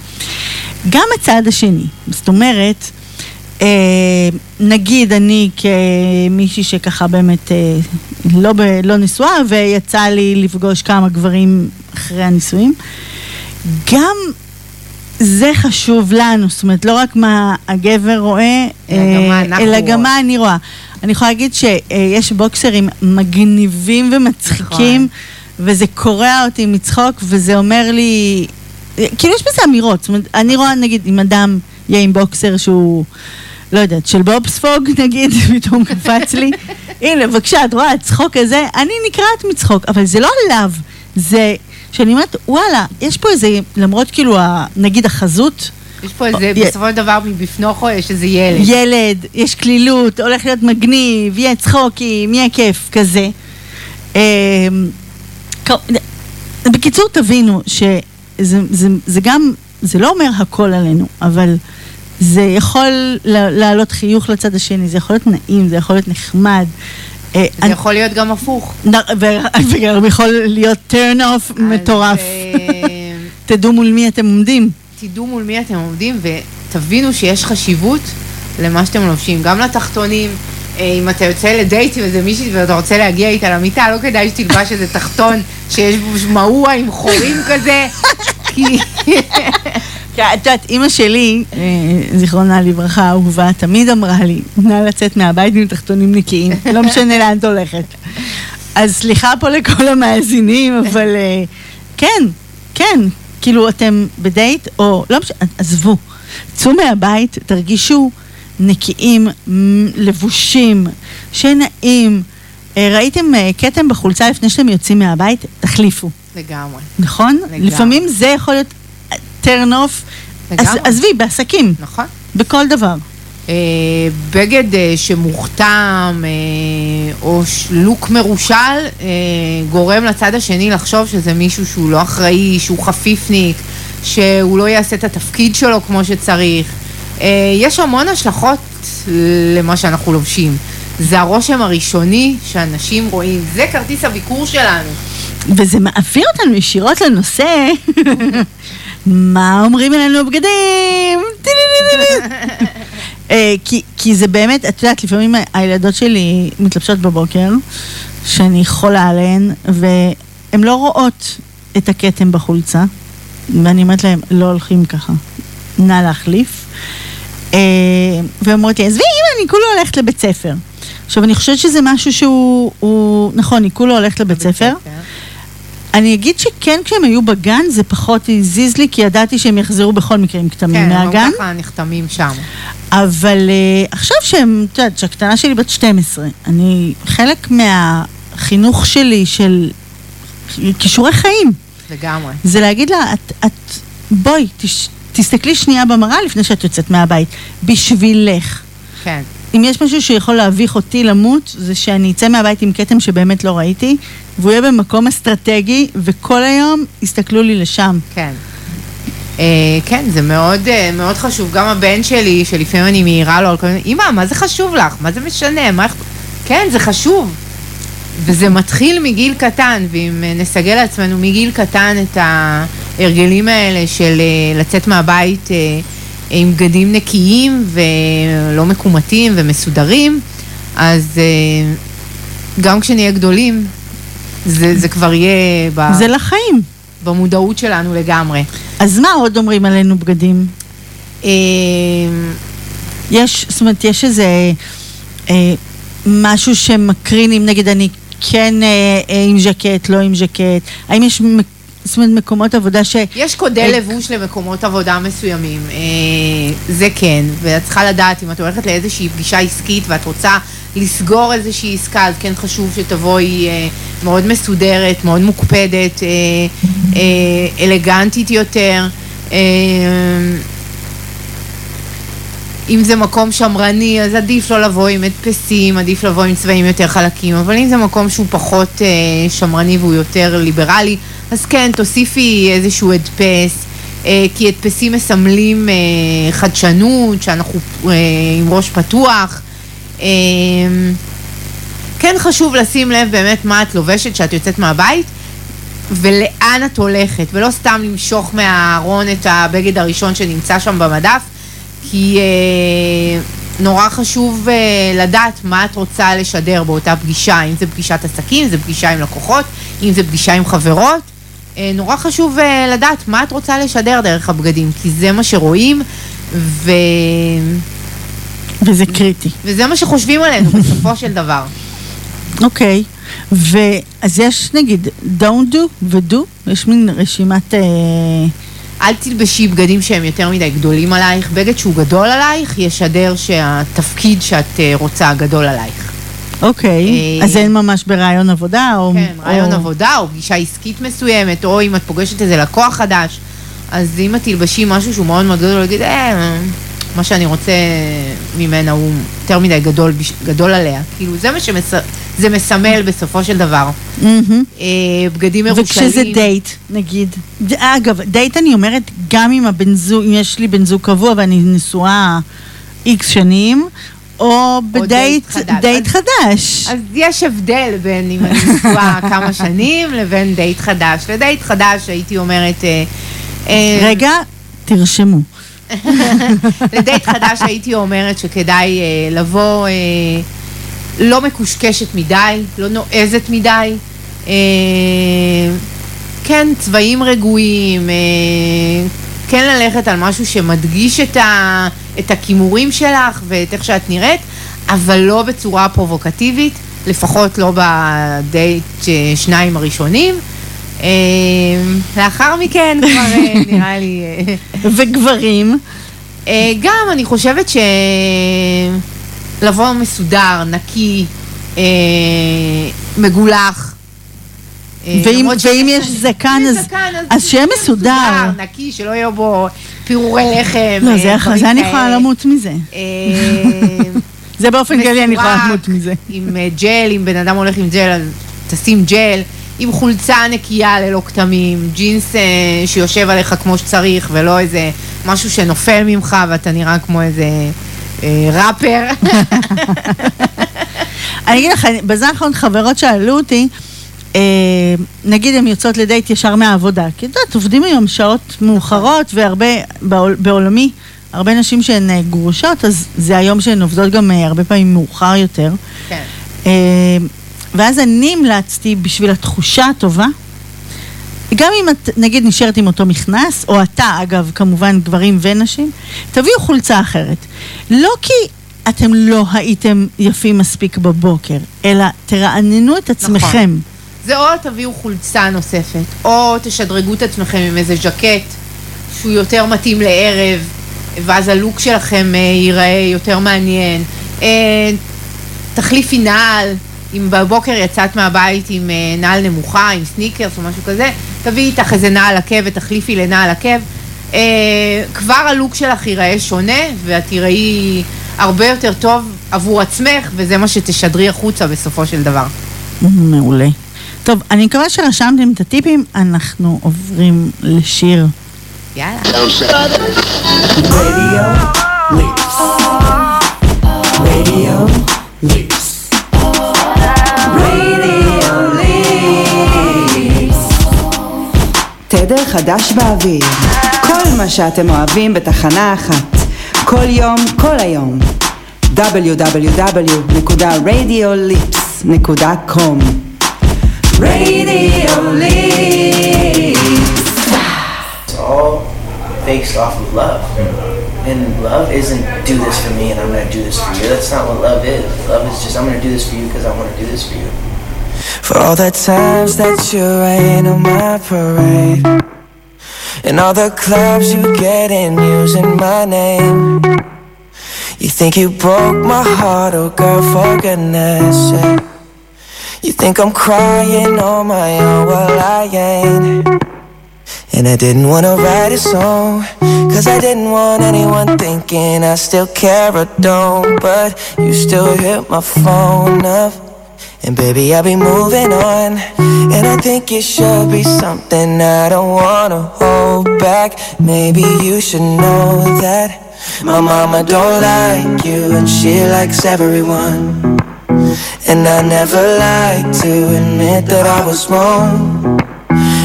גם הצד השני, זאת אומרת, אה, נגיד אני כמישהי שככה באמת אה, לא, ב, לא נשואה, ויצא לי לפגוש כמה גברים אחרי הנישואים, גם זה חשוב לנו, זאת אומרת, לא רק מה הגבר רואה, אלא גם מה אה, אלא גם. מה אני רואה. אני יכולה להגיד שיש בוקסרים מגניבים ומצחיקים, נכון. וזה קורע אותי מצחוק, וזה אומר לי, כאילו יש בזה אמירות, זאת אומרת, אני רואה נגיד אם אדם יהיה עם בוקסר שהוא, לא יודעת, של בובספוג נגיד, פתאום קפץ לי, הנה בבקשה, את רואה, הצחוק הזה, אני נקרעת מצחוק, אבל זה לא עליו, זה שאני אומרת, וואלה, יש פה איזה, למרות כאילו, נגיד החזות, יש פה איזה, י- בסופו של דבר מבפנוכו יש איזה ילד. ילד, יש קלילות, הולך להיות מגניב, יהיה צחוקים, יהיה כיף, כזה. אמ, בקיצור, תבינו שזה זה, זה גם, זה לא אומר הכל עלינו, אבל זה יכול לה- להעלות חיוך לצד השני, זה יכול להיות נעים, זה יכול להיות נחמד. אה, זה אני- יכול להיות גם הפוך. וגם יכול להיות turn off מטורף. אה, תדעו מול מי אתם עומדים. תדעו מול מי אתם עומדים ותבינו שיש חשיבות למה שאתם לובשים, גם לתחתונים. אה, אם אתה יוצא לדייט עם איזה מישהי ואתה רוצה להגיע איתה למיטה, לא כדאי שתלבש איזה תחתון שיש בו מעוע עם חורים כזה, כי... את יודעת, אימא שלי, אה, זיכרונה לברכה, אהובה, תמיד אמרה לי, נא לצאת מהבית עם תחתונים נקיים, לא משנה לאן את הולכת. אז סליחה פה לכל המאזינים, אבל אה, כן, כן, כאילו אתם בדייט, או לא משנה, עזבו, צאו מהבית, תרגישו נקיים, לבושים, שנעים. אה, ראיתם אה, כתם בחולצה לפני שאתם יוצאים מהבית? תחליפו. לגמרי, נכון? לגמרי. לפעמים זה יכול להיות turn off. לגמרי. עזבי, בעסקים, נכון. בכל דבר. אה, בגד אה, שמוכתם אה, או לוק מרושל גורם לצד השני לחשוב שזה מישהו שהוא לא אחראי, שהוא חפיפניק, שהוא לא יעשה את התפקיד שלו כמו שצריך. יש המון השלכות למה שאנחנו לובשים. זה הרושם הראשוני שאנשים רואים, זה כרטיס הביקור שלנו. וזה מעביר אותנו ישירות לנושא, מה אומרים עלינו הבגדים? אה, כי- כי זה באמת, את יודעת, לפעמים הילדות שלי מתלבשות בבוקר, שאני חולה עליהן, והן לא רואות את הכתם בחולצה, ואני אומרת להן, לא הולכים ככה, נא להחליף. אה, והן אומרות לי, עזבי, אמא, אני כולה הולכת לבית ספר. עכשיו, אני חושבת שזה משהו שהוא, הוא, נכון, היא כולה הולכת לבית ספר. אני אגיד שכן, כשהם היו בגן, זה פחות הזיז לי, כי ידעתי שהם יחזרו בכל מקרה עם כתמים כן, מהגן. הם ככה נחתמים שם. אבל uh, עכשיו שהם, את יודעת, שהקטנה שלי בת 12, אני, חלק מהחינוך שלי של כישורי חיים, לגמרי. זה להגיד לה, את, את בואי, תש, תסתכלי שנייה במראה לפני שאת יוצאת מהבית, בשבילך. כן. אם יש משהו שיכול להביך אותי למות, זה שאני אצא מהבית עם כתם שבאמת לא ראיתי, והוא יהיה במקום אסטרטגי, וכל היום יסתכלו לי לשם. כן. אה, כן, זה מאוד, אה, מאוד חשוב. גם הבן שלי, שלפעמים אני מעירה לו על כל מיני, אמא, מה זה חשוב לך? מה זה משנה? מה... אכפ-" כן, זה חשוב. וזה מתחיל מגיל קטן, ואם אה, נסגל לעצמנו מגיל קטן את ההרגלים האלה של לצאת מהבית עם בגדים נקיים ולא מקומטים ומסודרים, אז אה, גם כשנהיה גדולים, זה, זה כבר יהיה ב, זה לחיים. במודעות שלנו לגמרי. אז מה עוד אומרים עלינו בגדים? אה, יש, זאת אומרת, יש איזה אה, משהו שמקרין, אם נגיד אני כן אה, אה, עם ז'קט, לא עם ז'קט, האם יש, זאת אומרת, מקומות עבודה ש... יש קודי אה, לבוש למקומות עבודה מסוימים, אה, זה כן, ואת צריכה לדעת אם את הולכת לאיזושהי פגישה עסקית ואת רוצה לסגור איזושהי עסקה, אז כן חשוב שתבואי אה, מאוד מסודרת, מאוד מוקפדת, אה, אה, אלגנטית יותר. אה, אם זה מקום שמרני, אז עדיף לא לבוא עם הדפסים, עדיף לבוא עם צבעים יותר חלקים, אבל אם זה מקום שהוא פחות אה, שמרני והוא יותר ליברלי, אז כן, תוסיפי איזשהו הדפס, אה, כי הדפסים מסמלים אה, חדשנות, שאנחנו אה, עם ראש פתוח. כן חשוב לשים לב באמת מה את לובשת כשאת יוצאת מהבית, ולאן את הולכת, ולא סתם למשוך מהארון את הבגד הראשון שנמצא שם במדף, כי נורא חשוב לדעת מה את רוצה לשדר באותה פגישה, אם זה פגישת עסקים, אם זה פגישה עם לקוחות, אם זה פגישה עם חברות. אה, נורא חשוב אה, לדעת מה את רוצה לשדר דרך הבגדים, כי זה מה שרואים, ו... וזה קריטי. וזה מה שחושבים עלינו בסופו של דבר. אוקיי. ואז יש נגיד don't do ו-do, יש מין רשימת... אה, אל תלבשי בגדים שהם יותר מדי גדולים עלייך, בגד שהוא גדול עלייך, ישדר שהתפקיד שאת רוצה גדול עלייך. אוקיי, אה, אז אין ממש ברעיון עבודה? או, כן, רעיון או... עבודה או פגישה עסקית מסוימת, או אם את פוגשת איזה לקוח חדש, אז אם את תלבשי משהו שהוא מאוד מאוד גדול, להגיד, אה, מה שאני רוצה ממנה הוא יותר מדי גדול, גדול עליה. כאילו, זה מה שזה מסמל בסופו של דבר. מהמם. אה, בגדים מרושלים. וכשזה דייט, נגיד. אגב, דייט אני אומרת, גם עם הבן זוג, אם יש לי בן זוג קבוע ואני נשואה איקס שנים, או בדייט דייט חדש. דייט אז- חדש. אז יש הבדל בין אם אני נשואה כמה שנים לבין דייט חדש. לדייט חדש הייתי אומרת... אה, אה, רגע, תרשמו. לדייט חדש הייתי אומרת שכדאי אה, לבוא אה, לא מקושקשת מדי, לא נועזת מדי. אה, כן, צבעים רגועים, אה, כן ללכת על משהו שמדגיש את, ה, את הכימורים שלך ואת איך שאת נראית, אבל לא בצורה פרובוקטיבית, לפחות לא בדייט אה, שניים הראשונים. אה, לאחר מכן כבר אה, נראה לי... וגברים, גם אני חושבת שלבוא מסודר, נקי, מגולח. ואם- יש זקן, אז- יש זקן, אז שיהיה מסודר. נקי, שלא יהיו בו פירורי לחם. לא, זה אחלה, זה אני. יכולה למות מזה. אה, זה באופן כללי אני יכולה למות מזה. עם אה, ג'ל, אם בן אדם הולך עם ג'ל, אז תשים ג'ל. עם חולצה נקייה ללא כתמים, ג'ינס אה, שיושב עליך כמו שצריך, ולא איזה משהו שנופל ממך ואתה נראה כמו איזה אה, ראפר. אני אגיד לך, בזמן האחרון חברות שאלו אותי, אה, נגיד הן יוצאות לדייט ישר מהעבודה, כי את יודעת, עובדים היום שעות מאוחרות, והרבה, בעול, בעולמי, הרבה נשים שהן אה, גרושות, אז זה היום שהן עובדות גם אה, הרבה פעמים מאוחר יותר. כן. אה, ואז אני המלצתי בשביל התחושה הטובה, גם אם את נגיד נשארת עם אותו מכנס, או אתה אגב, כמובן גברים ונשים, תביאו חולצה אחרת. לא כי אתם לא הייתם יפים מספיק בבוקר, אלא תרעננו את עצמכם. זה או תביאו חולצה נוספת, או תשדרגו את עצמכם עם איזה ז'קט שהוא יותר מתאים לערב, ואז הלוק שלכם אה, ייראה יותר מעניין. אה, תחליפי נעל, אם בבוקר יצאת מהבית עם אה, נעל נמוכה, עם סניקרס או משהו כזה, תביאי איתך איזה נעל עקב ותחליפי לנעל עקב. כבר הלוק שלך ייראה שונה, ואת תיראי הרבה יותר טוב עבור עצמך, וזה מה שתשדרי החוצה בסופו של דבר. מעולה. טוב, אני מקווה שרשמתם את הטיפים, אנחנו עוברים לשיר. יאללה. תדר חדש באוויר. כל מה שאתם אוהבים בתחנה אחת. כל יום, כל היום. www.radiolips.com Radio Leaks. It's all based off of love. And love isn't do this for me and I'm gonna do this for you. That's not what love is. Love is just I'm gonna do this for you because I wanna do this for you. For all the times that you rain on my parade. And all the clubs you get in using my name. You think you broke my heart, oh girl, for goodness sake. You think I'm crying on my own, well I ain't. And I didn't wanna write a song. Cause I didn't want anyone thinking I still care or don't. But you still hit my phone up. And baby I'll be moving on. And I think it should be something I don't wanna hold back. Maybe you should know that My mama don't like you And she likes everyone And I never like to admit that I was wrong.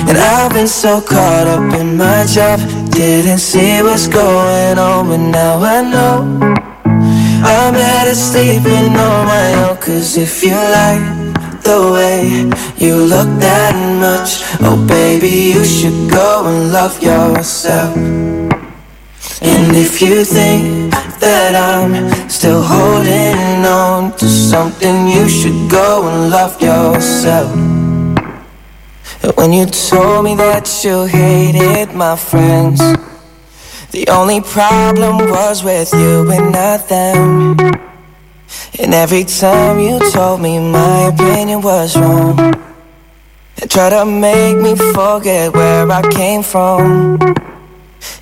And I've been so caught up in my job Didn't see what's going on But now I know. I'm better sleeping on my own Cause if you like the way you look that much Oh baby you should go and love yourself And if you think that I'm still holding on to something You should go and love yourself. When you told me that you hated my friends The only problem was with you and not them. And every time you told me my opinion was wrong And tried to make me forget where I came from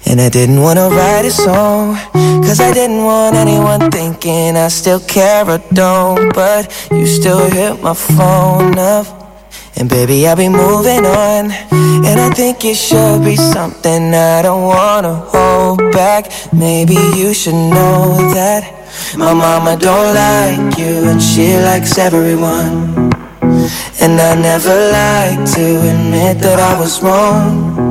And I didn't wanna write a song Cause I didn't want anyone thinking I still care or don't But you still hit my phone up and baby, I'll be moving on. And I think it should be something I don't wanna hold back. Maybe you should know that my mama don't like you and she likes everyone. And I never like to admit that I was wrong.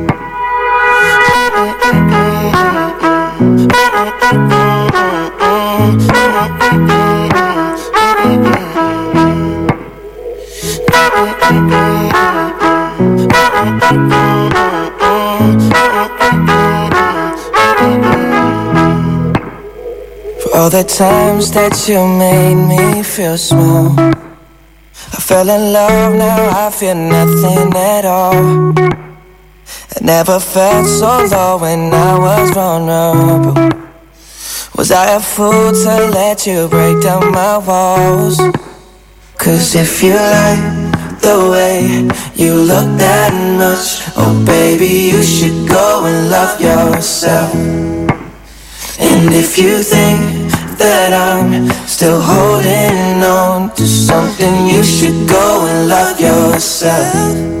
all the times that you made me feel small I fell in love, now I feel nothing at all I never felt so low when I was vulnerable. Was I a fool to let you break down my walls? Cause if you like the way you look that much Oh baby, you should go and love yourself. And if you think that I'm still holding on to something You should go and love yourself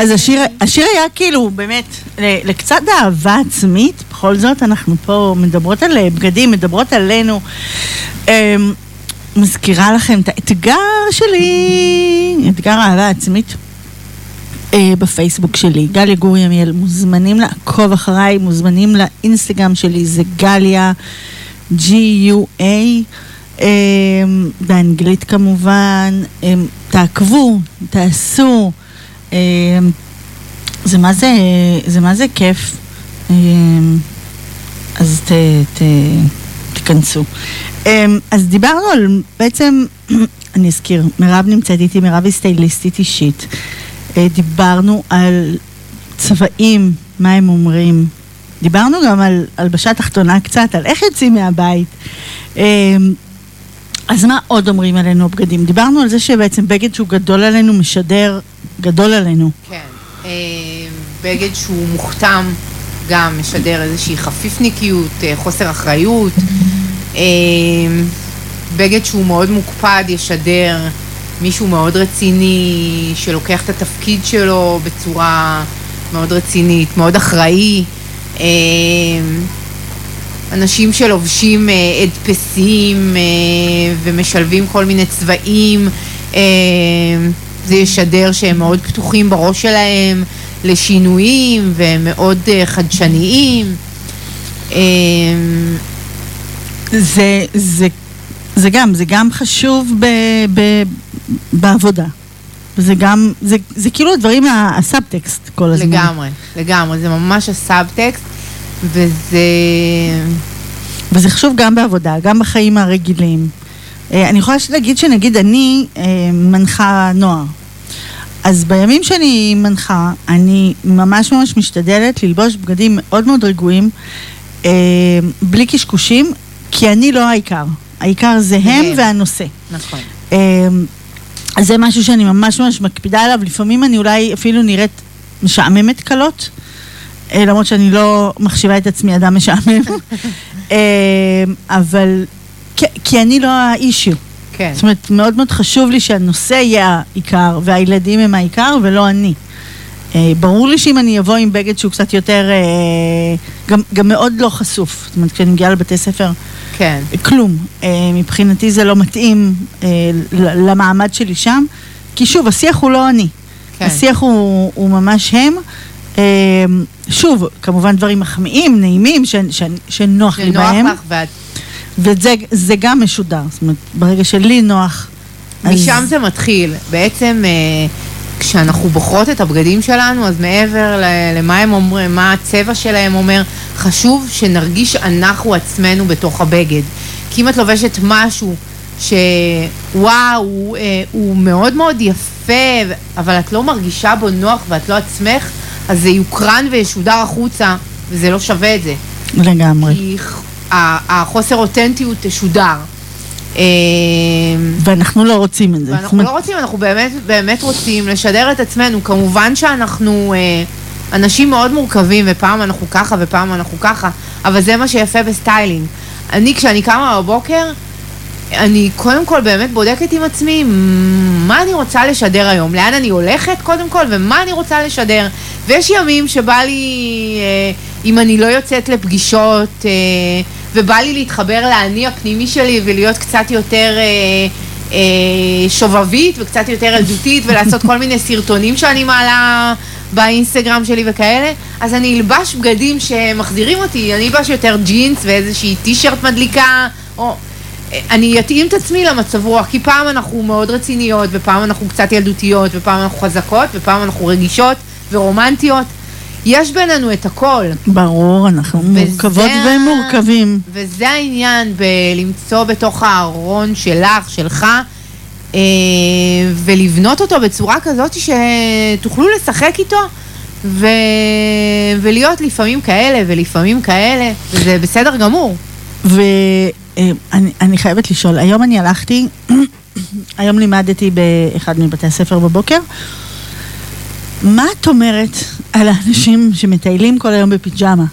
אז השיר, השיר היה כאילו, באמת, לקצת אהבה עצמית, בכל זאת אנחנו פה מדברות על אה, בגדים, מדברות עלינו. אמ, מזכירה לכם את האתגר שלי, אתגר אהבה עצמית. אה, בפייסבוק שלי, גליה גור ימיאל, מוזמנים לעקוב אחריי, מוזמנים לאינסטגרם שלי, זה גליה, G-U-A, אה, באנגלית כמובן, אה, תעקבו, תעשו, זה מה זה, זה מה זה כיף, אה, אז ת, ת, תיכנסו. אה, אז דיברנו על, בעצם, אני אזכיר, מירב נמצאת איתי, מירב היא סטייליסטית אישית. אה, דיברנו על צבעים, מה הם אומרים. דיברנו גם על הלבשה תחתונה קצת, על איך יוצאים מהבית. אז מה עוד אומרים עלינו הבגדים? דיברנו על זה שבעצם בגד שהוא גדול עלינו משדר גדול עלינו. כן. אה, בגד שהוא מוכתם גם משדר איזושהי חפיפניקיות, אה, חוסר אחריות. אה, בגד שהוא מאוד מוקפד ישדר מישהו מאוד רציני, שלוקח את התפקיד שלו בצורה מאוד רצינית, מאוד אחראי. אה, אנשים שלובשים אה, הדפסים אה, ומשלבים כל מיני צבעים, אה, זה ישדר שהם מאוד פתוחים בראש שלהם לשינויים והם מאוד אה, חדשניים. אה, זה, זה, זה גם, זה גם חשוב ב, ב, בעבודה. זה גם, זה, זה כאילו הדברים, הסאבטקסט כל הזמן. לגמרי, לגמרי, זה ממש הסאבטקסט, וזה... וזה חשוב גם בעבודה, גם בחיים הרגילים. אה, אני יכולה להגיד שנגיד אני אה, מנחה נוער. אז בימים שאני מנחה, אני ממש ממש משתדלת ללבוש בגדים מאוד מאוד רגועים, אה, בלי קשקושים, כי אני לא העיקר. העיקר זה הם. והנושא. נכון. אה, זה משהו שאני ממש ממש מקפידה עליו, לפעמים אני אולי אפילו נראית משעממת קלות, למרות שאני לא מחשיבה את עצמי אדם משעמם, אה, אבל כי, כי אני לא האישיו. כן. זאת אומרת, מאוד מאוד חשוב לי שהנושא יהיה העיקר, והילדים הם העיקר ולא אני. אה, ברור לי שאם אני אבוא עם בגד שהוא קצת יותר, אה, גם, גם מאוד לא חשוף, זאת אומרת, כשאני מגיעה לבתי ספר, כן. כלום. אה, מבחינתי זה לא מתאים אה, למעמד שלי שם, כי שוב, השיח הוא לא אני. כן. השיח הוא, הוא ממש הם. אה, שוב, כמובן דברים מחמיאים, נעימים, ש, ש, שנוח לי שנוח בהם, לך, ואת... וזה זה גם משודר. זאת אומרת, ברגע שלי נוח, אז- משם זה מתחיל. בעצם, אה, כשאנחנו בוחרות את הבגדים שלנו, אז מעבר למה הם אומרים, מה הצבע שלהם אומר, חשוב שנרגיש אנחנו עצמנו בתוך הבגד. כי אם את לובשת משהו שוואו, הוא, אה, הוא מאוד מאוד יפה, אבל את לא מרגישה בו נוח ואת לא עצמך, אז זה יוקרן וישודר החוצה, וזה לא שווה את זה. לגמרי. כי החוסר אותנטיות תשודר. אה, ואנחנו לא רוצים את זה. ואנחנו לא רוצים, אנחנו באמת באמת רוצים לשדר את עצמנו. כמובן שאנחנו אה, אנשים מאוד מורכבים, ופעם אנחנו ככה ופעם אנחנו ככה, אבל זה מה שיפה בסטיילינג. אני, כשאני קמה בבוקר, אני קודם כל באמת בודקת עם עצמי מה אני רוצה לשדר היום, לאן אני הולכת קודם כל, ומה אני רוצה לשדר. ויש ימים שבא לי, אה, אם אני לא יוצאת לפגישות, אה, ובא לי להתחבר לאני הפנימי שלי ולהיות קצת יותר אה, אה, שובבית וקצת יותר ילדותית ולעשות כל מיני סרטונים שאני מעלה באינסטגרם שלי וכאלה, אז אני אלבש בגדים שמחזירים אותי, אני אלבש יותר ג'ינס ואיזושהי טישרט מדליקה, או... אני אתאים את עצמי למצב רוח, כי פעם אנחנו מאוד רציניות, ופעם אנחנו קצת ילדותיות, ופעם אנחנו חזקות, ופעם אנחנו רגישות ורומנטיות. יש בינינו את הכל. ברור, אנחנו מורכבות וזה ומורכבים. וזה העניין בלמצוא בתוך הארון שלך, שלך, אה, ולבנות אותו בצורה כזאת שתוכלו לשחק איתו. ו... ולהיות לפעמים כאלה ולפעמים כאלה, וזה בסדר גמור. ואני אני חייבת לשאול, היום אני הלכתי, היום לימדתי באחד מבתי הספר בבוקר, מה את אומרת על האנשים שמטיילים כל היום בפיג'מה?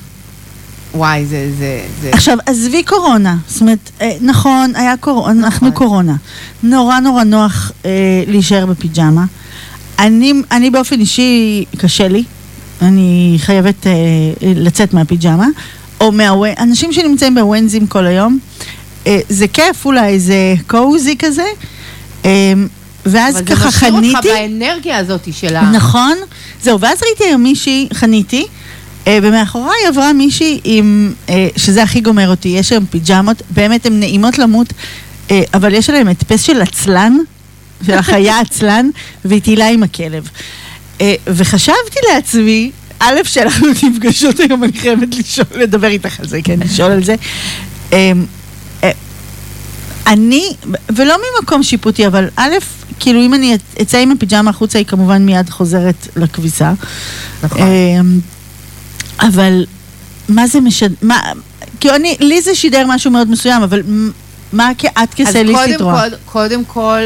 וואי, זה, זה, זה... עכשיו, עזבי קורונה, זאת אומרת, אה, נכון, היה קורונה, אנחנו קורונה. נורא נורא נוח אה, להישאר בפיג'מה. אני, אני באופן אישי, קשה לי, אני חייבת אה, לצאת מהפיג'מה, או מהווי, אנשים שנמצאים בווינזים כל היום, אה, זה כיף אולי, זה קוזי כזה, אה, ואז אבל ככה זה משאיר אותך חניתי. באנרגיה הזאת של ה... נכון, זהו, ואז ראיתי היום מישהי, חניתי, אה, ומאחוריי עברה מישהי עם, אה, שזה הכי גומר אותי, יש היום פיג'מות, באמת הן נעימות למות, אה, אבל יש עליהן הדפס של עצלן, של החיה עצלן, והיא טיילה עם הכלב. וחשבתי לעצמי, א', שאנחנו נפגשות היום, אני חייבת לשאול, לדבר איתך על זה, כן, לשאול על זה. אה, אה, אני, ולא ממקום שיפוטי, אבל א', כאילו אם אני אצא עם הפיג'מה החוצה, היא כמובן מיד חוזרת לכביסה. נכון. אמ, אבל מה זה משנה, מה, כאילו אני, לי זה שידר משהו מאוד מסוים, אבל מה את אז כסליסטית רואה? כל, קודם כל,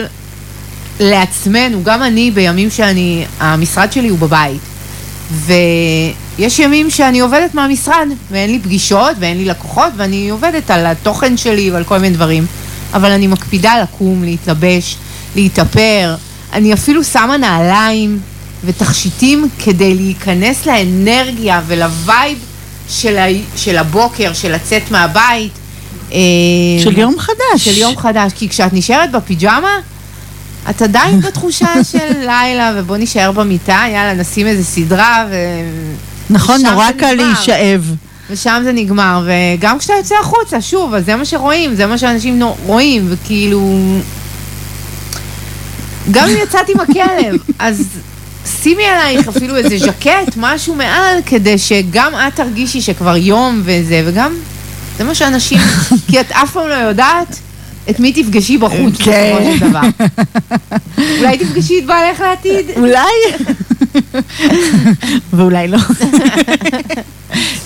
לעצמנו, גם אני בימים שאני, המשרד שלי הוא בבית, ויש ימים שאני עובדת מהמשרד, ואין לי פגישות, ואין לי לקוחות, ואני עובדת על התוכן שלי ועל כל מיני דברים. אבל אני מקפידה לקום, להתלבש, להתאפר. אני אפילו שמה נעליים ותכשיטים כדי להיכנס לאנרגיה ולווייב של, ה... של הבוקר, של לצאת מהבית. אה, של יום חדש. של יום חדש, כי כשאת נשארת בפיג'מה, את עדיין בתחושה של לילה, ובוא נישאר במיטה, יאללה, נשים איזה סדרה, ו... נכון, נורא קל. להישאב. ושם זה נגמר, וגם כשאתה יוצא החוצה, שוב, אז זה מה שרואים, זה מה שאנשים רואים, וכאילו... גם אם יצאת עם הכלב, אז שימי עלייך אפילו איזה ז'קט, משהו מעל, כדי שגם את תרגישי שכבר יום וזה, וגם זה מה שאנשים, כי את אף פעם לא יודעת את מי תפגשי בחוץ בסופו כן. של דבר. אולי תפגשי את בעלך לעתיד. אולי? ואולי לא.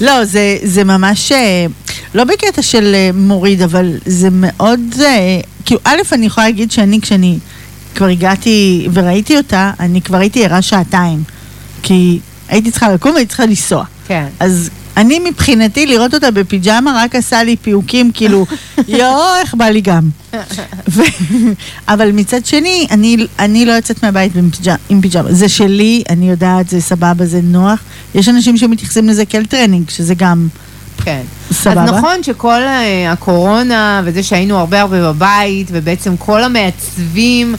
לא, זה, זה ממש, אה, לא בקטע של אה, מוריד, אבל זה מאוד, אה, כאילו, א', אני יכולה להגיד שאני, כשאני כבר הגעתי וראיתי אותה, אני כבר הייתי ערה שעתיים. כי הייתי צריכה לקום והייתי צריכה לנסוע. כן. אז אני מבחינתי, לראות אותה בפיג'מה רק עשה לי פיהוקים, כאילו, יואו, איך בא לי גם. ו... אבל מצד שני, אני, אני לא יוצאת מהבית פיג'מה, עם פיג'מה. זה שלי, אני יודעת, זה סבבה, זה נוח. יש אנשים שמתייחסים לזה כאל טרנינג, שזה גם כן. סבבה. אז נכון שכל אה, הקורונה וזה שהיינו הרבה הרבה בבית, ובעצם כל המעצבים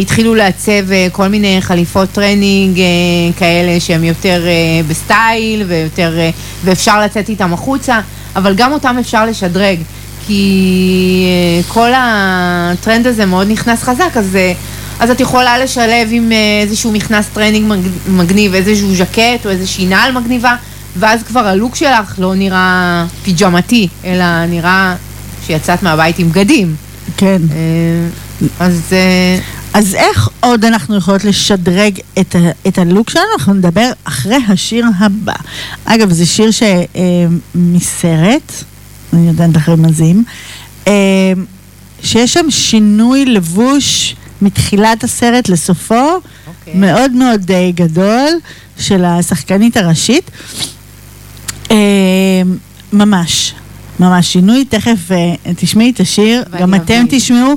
התחילו לעצב אה, כל מיני חליפות טרנינג אה, כאלה שהם יותר אה, בסטייל ויותר, אה, ואפשר לצאת איתם החוצה, אבל גם אותם אפשר לשדרג. כי אה, כל הטרנד הזה מאוד נכנס חזק, אז, אה, אז את יכולה לשלב עם אה, איזשהו מכנס טרנינג מג- מגניב, איזשהו ז'קט או איזושהי נעל מגניבה, ואז כבר הלוק שלך לא נראה פיג'מתי, אלא נראה שיצאת מהבית עם בגדים. כן. אה, אז אה, אז איך עוד אנחנו יכולות לשדרג את, ה- את הלוק שלנו? אנחנו נדבר אחרי השיר הבא. אגב, זה שיר ש, אה, מסרט, אני יודעת לך רמזים, אה, שיש שם שינוי לבוש מתחילת הסרט לסופו, אוקיי. מאוד מאוד אה, גדול, של השחקנית הראשית. אה, ממש, ממש שינוי, תכף תשמעי את השיר, גם. אתם תשמעו,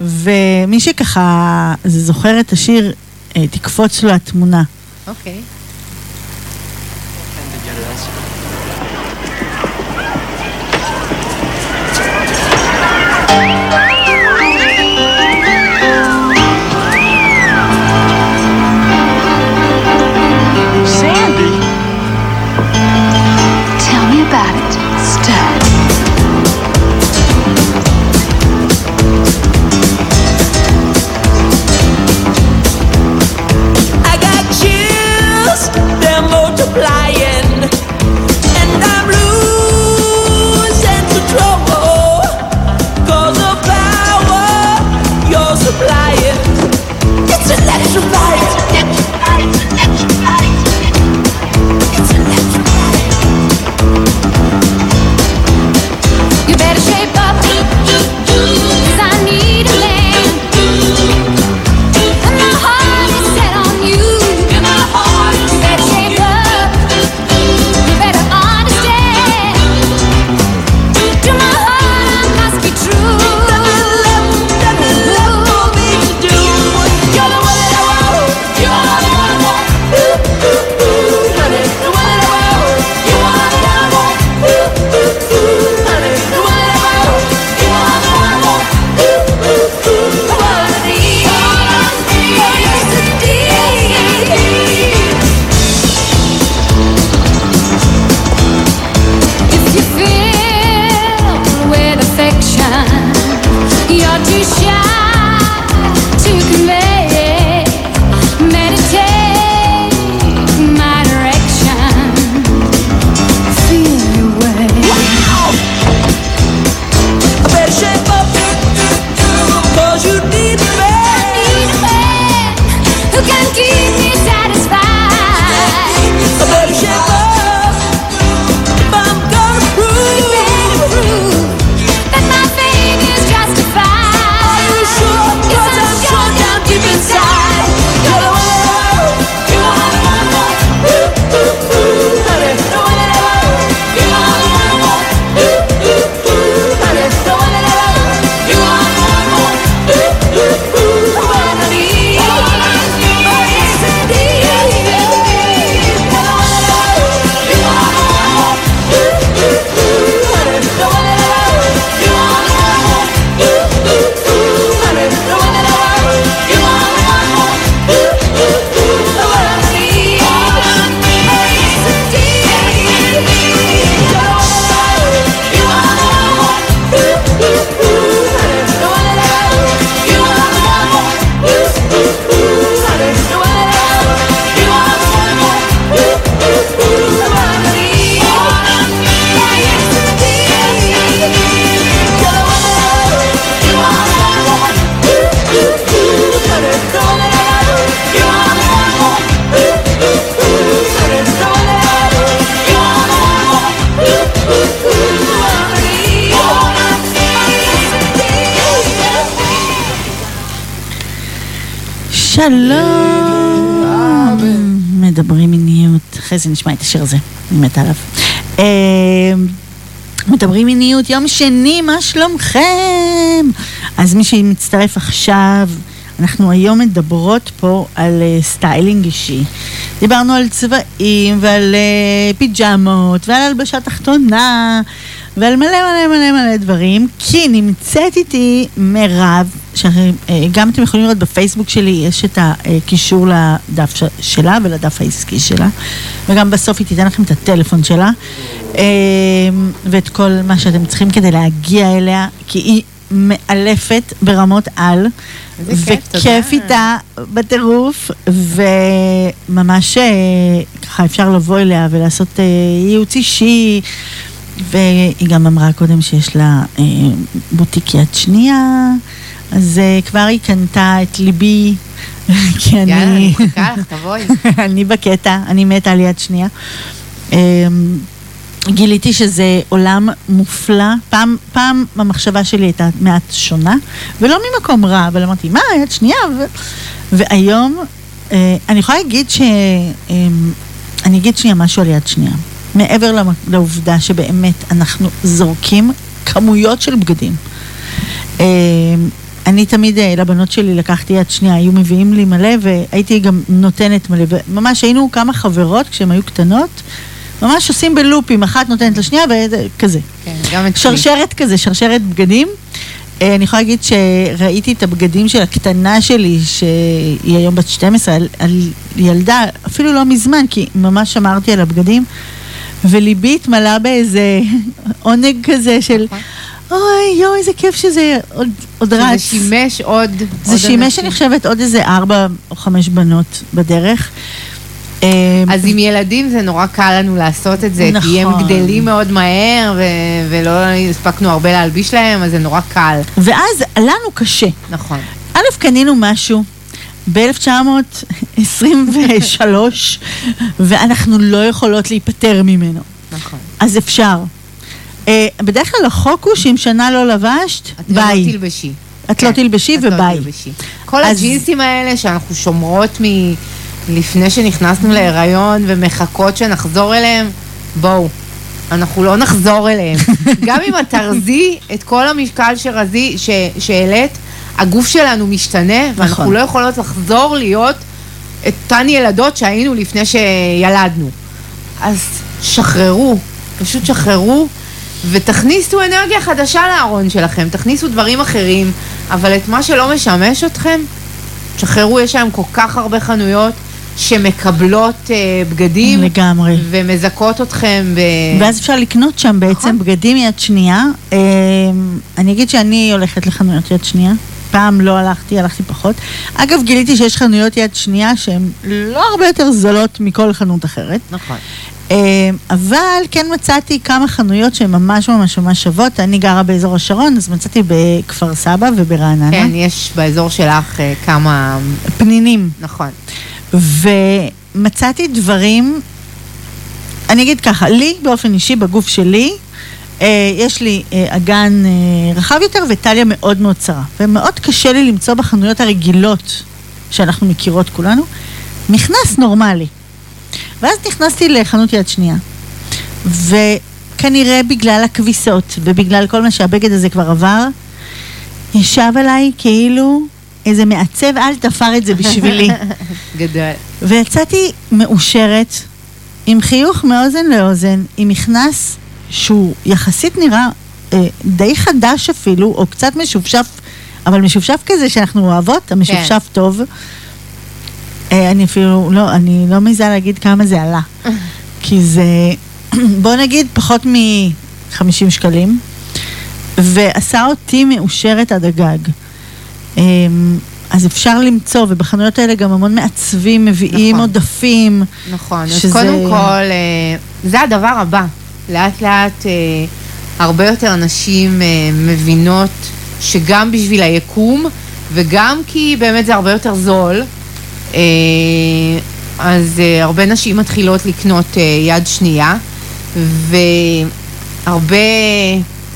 ומי שככה זוכר את השיר, אה, תקפוץ לו התמונה. אוקיי. Sandy? שלום, מדברים מיניות, אחרי זה נשמע את השיר הזה, אני מתה עליו. אה, מדברים מיניות, יום שני, מה שלומכם? אז מי שמצטרף עכשיו, אנחנו היום מדברות פה על אה, סטיילינג אישי. דיברנו על צבעים ועל אה, פיג'מות ועל הלבשה תחתונה ועל מלא מלא מלא מלא דברים, כי נמצאת איתי מירב, שגם אתם יכולים לראות בפייסבוק שלי, יש את הקישור לדף שלה ולדף העסקי שלה, וגם בסוף היא תיתן לכם את הטלפון שלה, אה, ואת כל מה שאתם צריכים כדי להגיע אליה, כי היא מאלפת ברמות על. וכיף איתה בטירוף, וממש אה, ככה אפשר לבוא אליה ולעשות אה, ייעוץ אישי, והיא גם אמרה קודם שיש לה אה, בוטיק יד שנייה, אז אה, כבר היא קנתה את ליבי, כי יאללה, אני... אני מחכה לך, תבואי. אני בקטע, אני מתה על יד שנייה. אמ, גיליתי שזה עולם מופלא. פעם, פעם המחשבה שלי הייתה מעט שונה, ולא ממקום רע, אבל אמרתי, מה, יד שנייה? ו... והיום, אה, אני יכולה להגיד ש... אה, אני אגיד שנייה משהו על יד שנייה. מעבר לעובדה שבאמת אנחנו זורקים כמויות של בגדים. אה, אני תמיד אה, לבנות שלי לקחתי יד שנייה, היו מביאים לי מלא והייתי גם נותנת מלא, וממש היינו כמה חברות כשהן היו קטנות, ממש עושים בלופים, אחת נותנת לשנייה וכזה. כן, גם אצלי. שרשרת כזה, שרשרת בגדים. אה, אני יכולה להגיד שראיתי את הבגדים של הקטנה שלי, שהיא היום בת 12, על, על ילדה, אפילו לא מזמן, כי ממש שמרתי על הבגדים, וליבי התמלא באיזה עונג כזה של, נכון. אוי, יואו, איזה כיף שזה עוד, עוד רץ. שימש עוד... זה עוד שימש, אנשים. אני חושבת, עוד איזה ארבע או חמש בנות בדרך. אה, אז עם ילדים זה נורא קל לנו לעשות את זה, כי הם נכון. גדלים מאוד מהר ו- ולא הספקנו הרבה להלביש להם, אז זה נורא קל. ואז לנו קשה. נכון. א', קנינו משהו ב-1923, ואנחנו לא יכולות להיפטר ממנו. נכון. אז אפשר. אה, בדרך כלל החוק הוא שאם שנה לא לבשת, את לא ביי. תלבשי. את לא כן, תלבשי את לא וביי. תלבשי. כל אז- הג'ינסים האלה שאנחנו שומרות מ... לפני שנכנסנו להיריון ומחכות שנחזור אליהם, בואו, אנחנו לא נחזור אליהם. גם אם את תרזי את כל המשקל שרזי, ש... שהעלית, הגוף שלנו משתנה, ואנחנו נכון. לא יכולות לחזור להיות את אותן ילדות שהיינו לפני שילדנו. אז שחררו, פשוט שחררו, ותכניסו אנרגיה חדשה לארון שלכם, תכניסו דברים אחרים, אבל את מה שלא משמש אתכם, תשחררו, יש היום כל כך הרבה חנויות שמקבלות אה, בגדים, לגמרי. ומזכות אתכם ב... ואז אפשר לקנות שם בעצם נכון. בגדים יד שנייה. אה, אני אגיד שאני הולכת לחנויות יד שנייה. פעם לא הלכתי, הלכתי פחות. אגב, גיליתי שיש חנויות יד שנייה שהן לא הרבה יותר זולות מכל חנות אחרת. נכון. אה, אבל כן מצאתי כמה חנויות שהן ממש ממש ממש שוות. אני גרה באזור השרון, אז מצאתי בכפר סבא וברעננה. כן, יש באזור שלך אה, כמה... פנינים. נכון. ומצאתי דברים, אני אגיד ככה, לי באופן אישי, בגוף שלי, יש לי אה, אגן אה, רחב יותר וטליה מאוד מאוד צרה. ומאוד קשה לי למצוא בחנויות הרגילות שאנחנו מכירות כולנו, מכנס נורמלי. ואז נכנסתי לחנות יד שנייה, וכנראה בגלל הכביסות ובגלל כל מה שהבגד הזה כבר עבר, ישב עליי כאילו איזה מעצב על תפר את זה בשבילי. גדול. ויצאתי מאושרת, עם חיוך מאוזן לאוזן, עם מכנס שהוא יחסית נראה אה, די חדש אפילו, או קצת משופשף, אבל משופשף כזה שאנחנו אוהבות, המשופשף כן. טוב. אה, אני אפילו, לא, אני לא מעיזה להגיד כמה זה עלה. כי זה, בוא נגיד, פחות מ-50 שקלים, ועשה אותי מאושרת עד הגג. אמ, אז אפשר למצוא, ובחנויות האלה גם המון מעצבים מביאים נכון. עודפים. נכון, אז שזה- קודם כל, אה, זה הדבר הבא. לאט לאט אה, הרבה יותר נשים אה, מבינות שגם בשביל היקום, וגם כי באמת זה הרבה יותר זול, אה, אז אה, הרבה נשים מתחילות לקנות אה, יד שנייה, הרבה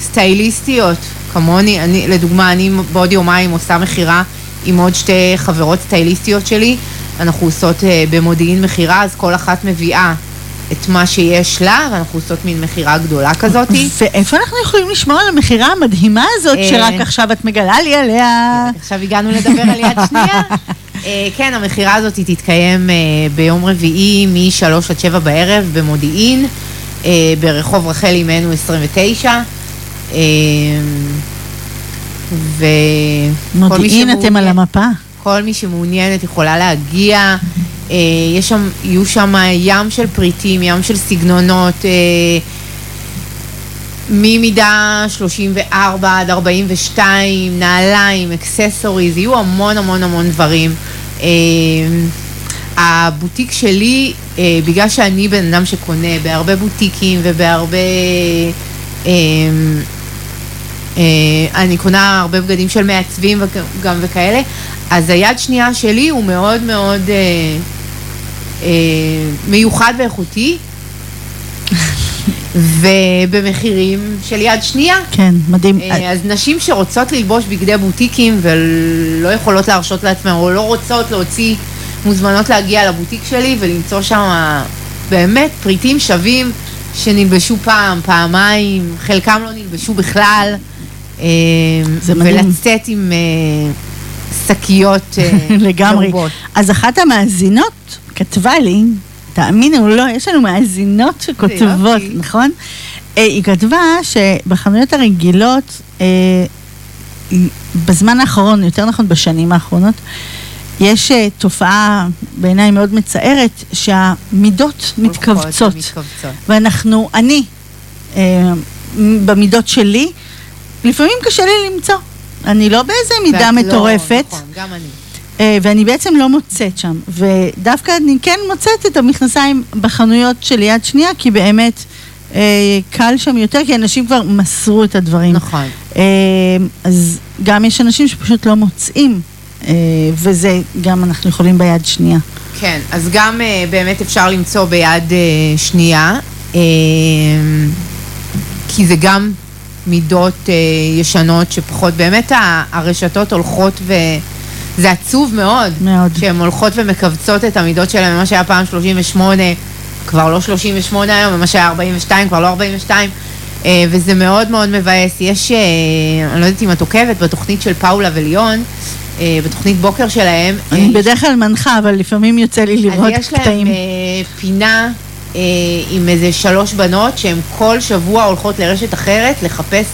סטייליסטיות כמוני, אני, לדוגמה, אני בעוד יומיים עושה מכירה עם עוד שתי חברות סטייליסטיות שלי, אנחנו עושות אה, במודיעין מכירה, אז כל אחת מביאה את מה שיש לה, ואנחנו עושות מין מכירה גדולה כזאתי. ואיפה אנחנו יכולים לשמור על המכירה המדהימה הזאת, אה, שרק עכשיו את מגלה לי עליה? עכשיו הגענו לדבר על יד שנייה. אה, כן, המכירה הזאת תתקיים אה, ביום רביעי מ-3 עד 7 בערב במודיעין, ברחוב רחל אימנו 29. אה, וכל מי מודיעין אתם על המפה. כל מי שמעוניינת יכולה להגיע. אה, יש שם, יהיו שם ים של פריטים, ים של סגנונות, אה, ממידה 34 עד 42, נעליים, אקססוריז, יהיו המון המון המון דברים. אה, הבוטיק שלי, בגלל שאני בן אדם שקונה בהרבה בוטיקים ובהרבה... אני קונה הרבה בגדים של מעצבים וכ- גם וכאלה, אז היד שנייה שלי הוא מאוד מאוד מיוחד ואיכותי, ובמחירים של יד שנייה. כן, מדהים. אה, אז נשים שרוצות ללבוש בגדי בוטיקים ולא יכולות להרשות לעצמן, או לא רוצות להוציא, מוזמנות להגיע לבוטיק שלי ולמצוא שם באמת פריטים שווים שנלבשו פעם, פעמיים, חלקם לא נלבשו בכלל. אה, זה מדהים. ולצאת עם אה, שקיות אה, לגמרי. מרובות. אז אחת המאזינות כתבה לי, תאמינו או לא, יש לנו מאזינות שכותבות. נכון? אה, היא כתבה שבחנויות הרגילות, אה, בזמן האחרון, יותר נכון בשנים האחרונות, יש אה, תופעה בעיניי מאוד מצערת, שהמידות מתכווצות. מתכווצות. ואנחנו, אני, במידות שלי, לפעמים קשה לי למצוא. אני לא באיזה מידה לא- מטורפת. נכון, גם אני. אה, ואני בעצם לא מוצאת שם. ודווקא אני כן מוצאת את המכנסיים בחנויות של יד שנייה, כי באמת אה, קל שם יותר, כי אנשים כבר מסרו את הדברים. נכון. אה, אז גם יש אנשים שפשוט לא מוצאים, אה, וזה גם אנחנו יכולים ביד שנייה. כן, אז גם אה, באמת אפשר למצוא ביד אה, שנייה, אה, כי זה גם מידות אה, ישנות שפחות, באמת הרשתות הולכות ו... זה עצוב מאוד, מאוד. שהן הולכות ומכווצות את המידות שלהן, מה שהיה פעם 38, כבר לא 38 היום, ומה שהיה 42, כבר לא 42, אה, וזה מאוד מאוד מבאס. יש, אה, אני לא יודעת אם את עוקבת, בתוכנית של פאולה וליון, אה, בתוכנית בוקר שלהם, אני בדרך כלל מנחה, אבל לפעמים יוצא לי לראות אז יש להם קטעים. פינה עם איזה שלוש בנות שהן כל שבוע הולכות לרשת אחרת לחפש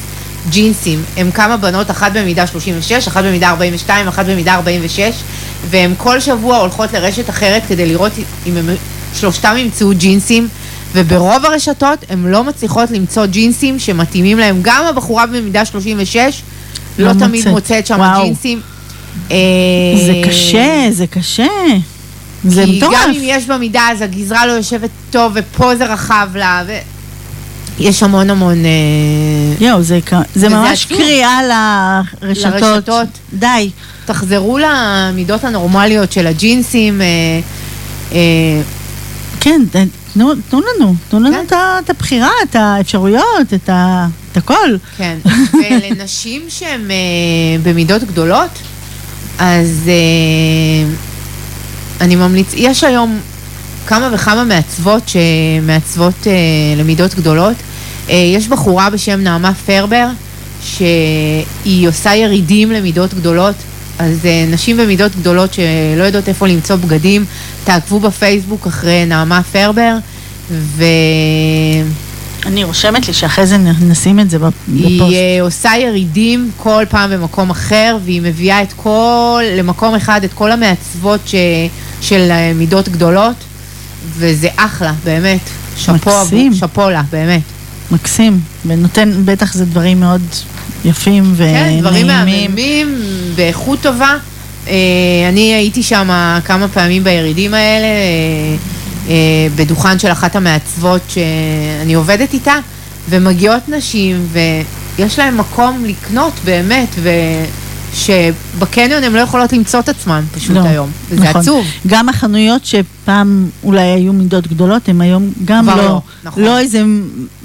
ג'ינסים. הן כמה בנות, אחת במידה 36, אחת במידה 42, אחת במידה 46, והן כל שבוע הולכות לרשת אחרת כדי לראות אם הם, שלושתם ימצאו ג'ינסים. וברוב הרשתות הן לא מצליחות למצוא ג'ינסים שמתאימים להם. גם הבחורה במידה 36 לא, לא תמיד מוצאת. מוצאת שם וואו. ג'ינסים. אה, זה קשה, זה קשה. זה כי מטורף. גם אם יש במידה, אז הגזרה לא יושבת טוב, ופה זה רחב לה, ו... יש המון המון... אה, יואו, זה, זה ממש עצוב. קריאה לרשתות. לרשתות. די. תחזרו למידות הנורמליות של הג'ינסים. אה, אה, כן, תנו, תנו לנו, תנו לנו כן. את הבחירה, את האפשרויות, את, ה, את הכל. כן. ולנשים שהן אה, במידות גדולות, אז אה, אני ממליץ, יש היום כמה וכמה מעצבות שמעצבות אה, למידות גדולות. אה, יש בחורה בשם נעמה פרבר, שהיא עושה ירידים למידות גדולות. אז אה, נשים במידות גדולות שלא יודעות איפה למצוא בגדים, תעקבו בפייסבוק אחרי נעמה פרבר, ו... אני רושמת לי שאחרי זה נשים את זה בפ- היא בפוסט. אה, עושה ירידים כל פעם במקום אחר, והיא מביאה את כל, למקום אחד את כל המעצבות ש, של אה, מידות גדולות, וזה אחלה, באמת. שאפו, שאפו לה, באמת. מקסים, ונותן, בטח זה דברים מאוד יפים ונעימים. כן, דברים מהממים, באיכות טובה. אה, אני הייתי שם כמה פעמים בירידים האלה, אה, אה, בדוכן של אחת המעצבות שאני עובדת איתה, ומגיעות נשים, ויש להן מקום לקנות באמת, שבקניון הן לא יכולות למצוא את עצמן פשוט לא, היום, וזה נכון. עצוב. גם החנויות שפעם אולי היו מידות גדולות, הן היום גם לא, לא, נכון. לא איזה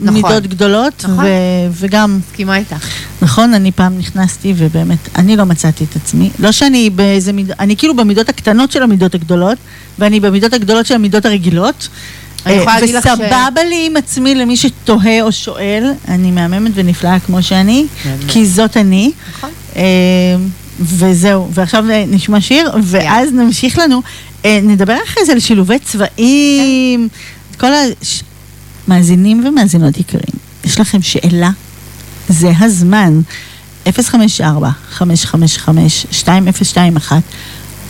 נכון. מידות גדולות, נכון. ו, וגם, מסכימה איתך. נכון, אני פעם נכנסתי ובאמת, אני לא מצאתי את עצמי. לא שאני באיזה מידות, אני כאילו במידות הקטנות של המידות הגדולות, ואני במידות הגדולות של המידות הרגילות. אה, וסבבה לי עם עצמי למי שתוהה או שואל, אני מהממת ונפלאה כמו שאני. כי זאת אני. נכון. אה, וזהו, ועכשיו נשמע שיר, ואז נמשיך לנו. אה, נדבר אחרי זה על שילובי צבעים. כל המאזינים ומאזינות יקרים, יש לכם שאלה? זה הזמן. 054-555-2021,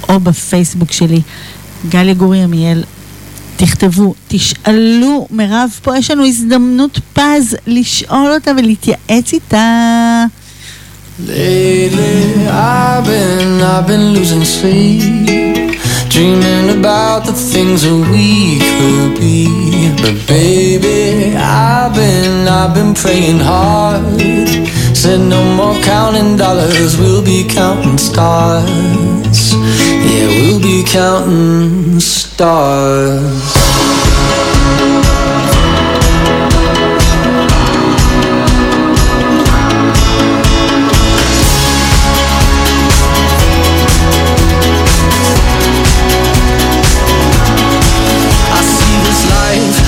או בפייסבוק שלי, גליה גורי עמיאל. תכתבו, תשאלו, מירב, פה יש לנו הזדמנות פז לשאול אותה ולהתייעץ איתה. Lately, I've been, I've been losing sleep, dreaming about the things that we could be. But baby, I've been, I've been praying hard. Said no more counting dollars, we'll be counting stars. We'll be counting stars.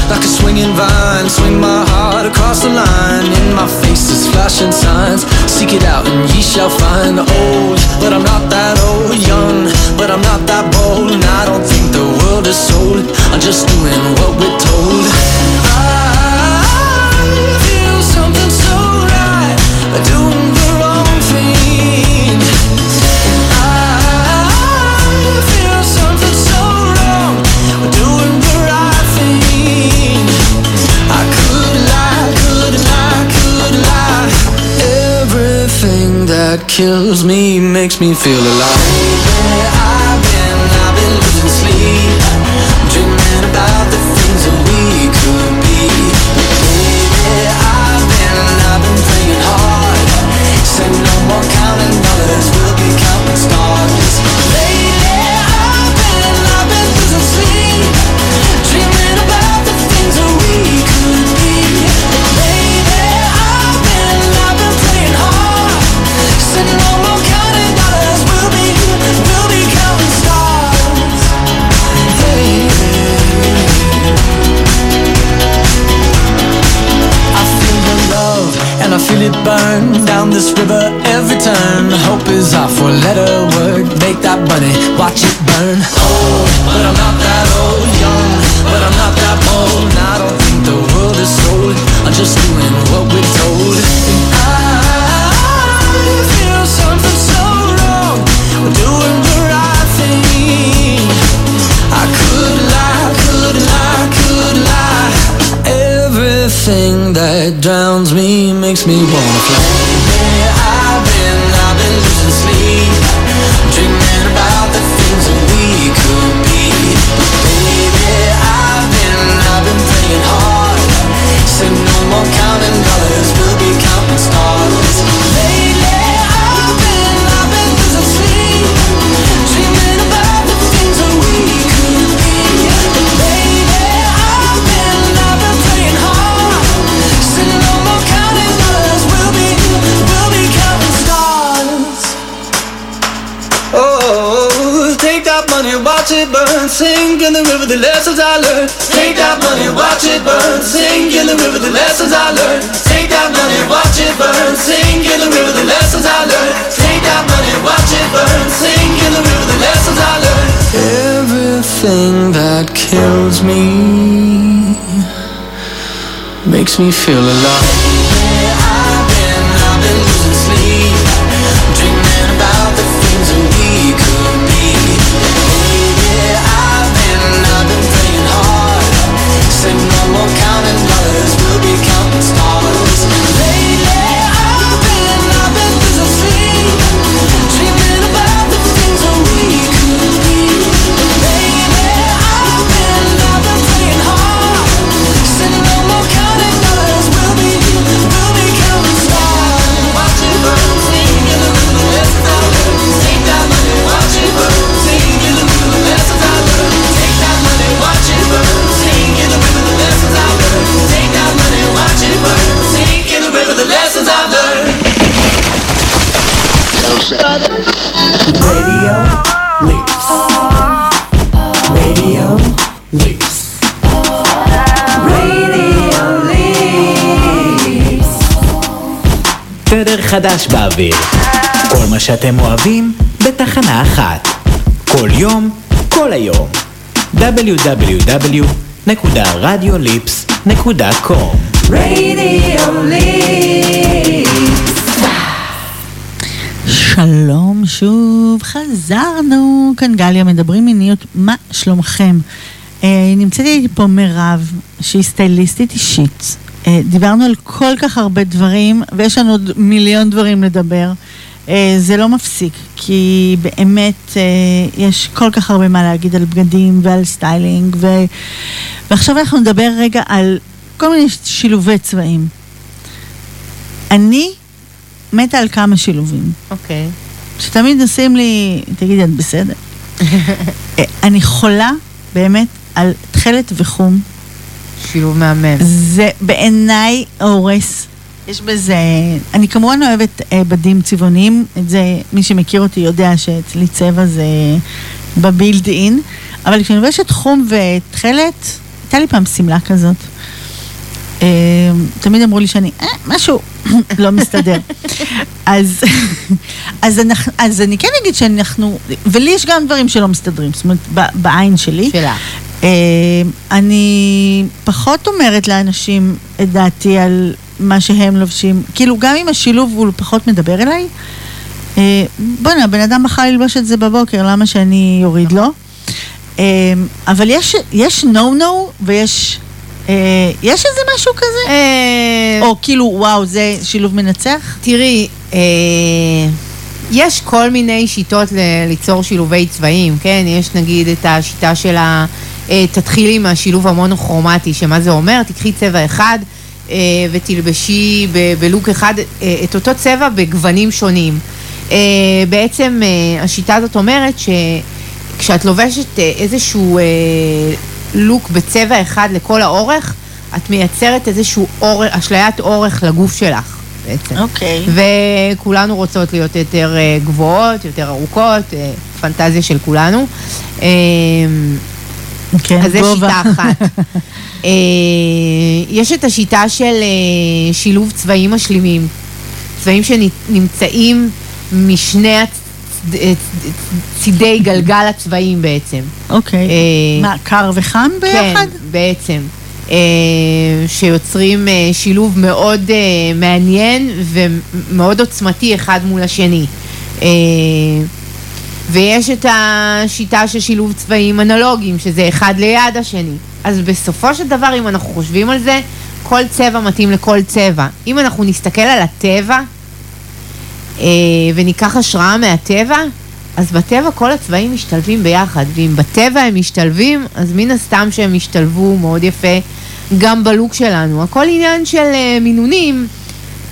Like a swinging vine. Swing my heart across the line. In my face is flashing signs. Seek it out and ye shall find. Old, but I'm not that old. Young, I'm not that bold. And I don't think the world is sold. I'm just doing what we're told. I feel something so right. Doing the wrong thing. I feel something so wrong. Doing the right thing. I could lie, could lie, could lie. Everything that kills me makes me feel alive. Counting dollars, down this river every turn. Hope is our four letter word. Make that money, watch it burn. Old, but I'm not that old. Young, but I'm not that bold. And I don't think the world is sold. I'm just doing what we're told. And I feel something so wrong. We're doing the right thing. I could lie, could lie, could lie. Everything that drowns me makes me wanna fly. Me feel alive. חדש באוויר. כל מה שאתם אוהבים בתחנה אחת. כל יום, כל היום. www.radiolips.com שלום שוב, חזרנו. כאן גליה, מדברים מיניות, מה שלומכם? אה, נמצאת איתי פה מירב, שהיא סטייליסטית אישית. אה, דיברנו על כל כך הרבה דברים, ויש לנו עוד מיליון דברים לדבר. אה, זה לא מפסיק, כי באמת אה, יש כל כך הרבה מה להגיד על בגדים ועל סטיילינג, ו... ועכשיו אנחנו נדבר רגע על כל מיני שילובי צבעים. אני מתה על כמה שילובים. אוקיי. שתמיד עושים לי, תגידי, את בסדר? אני חולה באמת על תכלת וחום. שילוב מהמם. זה בעיניי הורס. יש בזה, אני כמובן אוהבת אה, בדים צבעוניים, את זה, מי שמכיר אותי יודע שאצלי צבע זה בבילד אין, אבל כשאני לובשת חום ותכלת, הייתה לי פעם שמלה כזאת. אה, תמיד אמרו לי שאני, אה, משהו לא מסתדר. אז, אז, אנחנו, אז אני כן אגיד שאנחנו, ולי יש גם דברים שלא מסתדרים, זאת אומרת, ב- בעין שלי. שלה. אה, אני פחות אומרת לאנשים את דעתי על מה שהם לובשים. כאילו, גם אם השילוב הוא פחות מדבר אליי, אה, בואנה, הבן אדם בחר ללבוש את זה בבוקר, למה שאני אוריד לו? אה, אבל יש, יש no-no ויש... יש איזה משהו כזה? או כאילו, וואו, זה שילוב מנצח? תראי, יש כל מיני שיטות ליצור שילובי צבעים, כן? יש נגיד את השיטה של ה... אה, תתחילי עם השילוב המונוכרומטי, שמה זה אומר? תקחי צבע אחד אה, ותלבשי בלוק אחד אה, את אותו צבע בגוונים שונים. בעצם השיטה הזאת אומרת שכשאת לובשת איזשהו לוק בצבע אחד לכל האורך, את מייצרת איזשהו אורך, אשליית אורך לגוף שלך בעצם. אוקיי. וכולנו רוצות להיות יותר גבוהות, יותר ארוכות, פנטזיה של כולנו. כן, אז גובה. שיטה אחת. אה, יש את השיטה של אה, שילוב צבעים משלימים. צבעים שנמצאים משני צידי גלגל הצבעים בעצם. אוקיי. אה, מה, קר וחם ביחד? כן, בעצם. שיוצרים שילוב מאוד מעניין ומאוד עוצמתי אחד מול השני. ויש את השיטה של שילוב צבעים אנלוגיים, שזה אחד ליד השני. אז בסופו של דבר, אם אנחנו חושבים על זה, כל צבע מתאים לכל צבע. אם אנחנו נסתכל על הטבע אה, וניקח השראה מהטבע, אז בטבע כל הצבעים משתלבים ביחד, ואם בטבע הם משתלבים, אז מן הסתם שהם ישתלבו מאוד יפה גם בלוק שלנו. הכל עניין של אה, מינונים,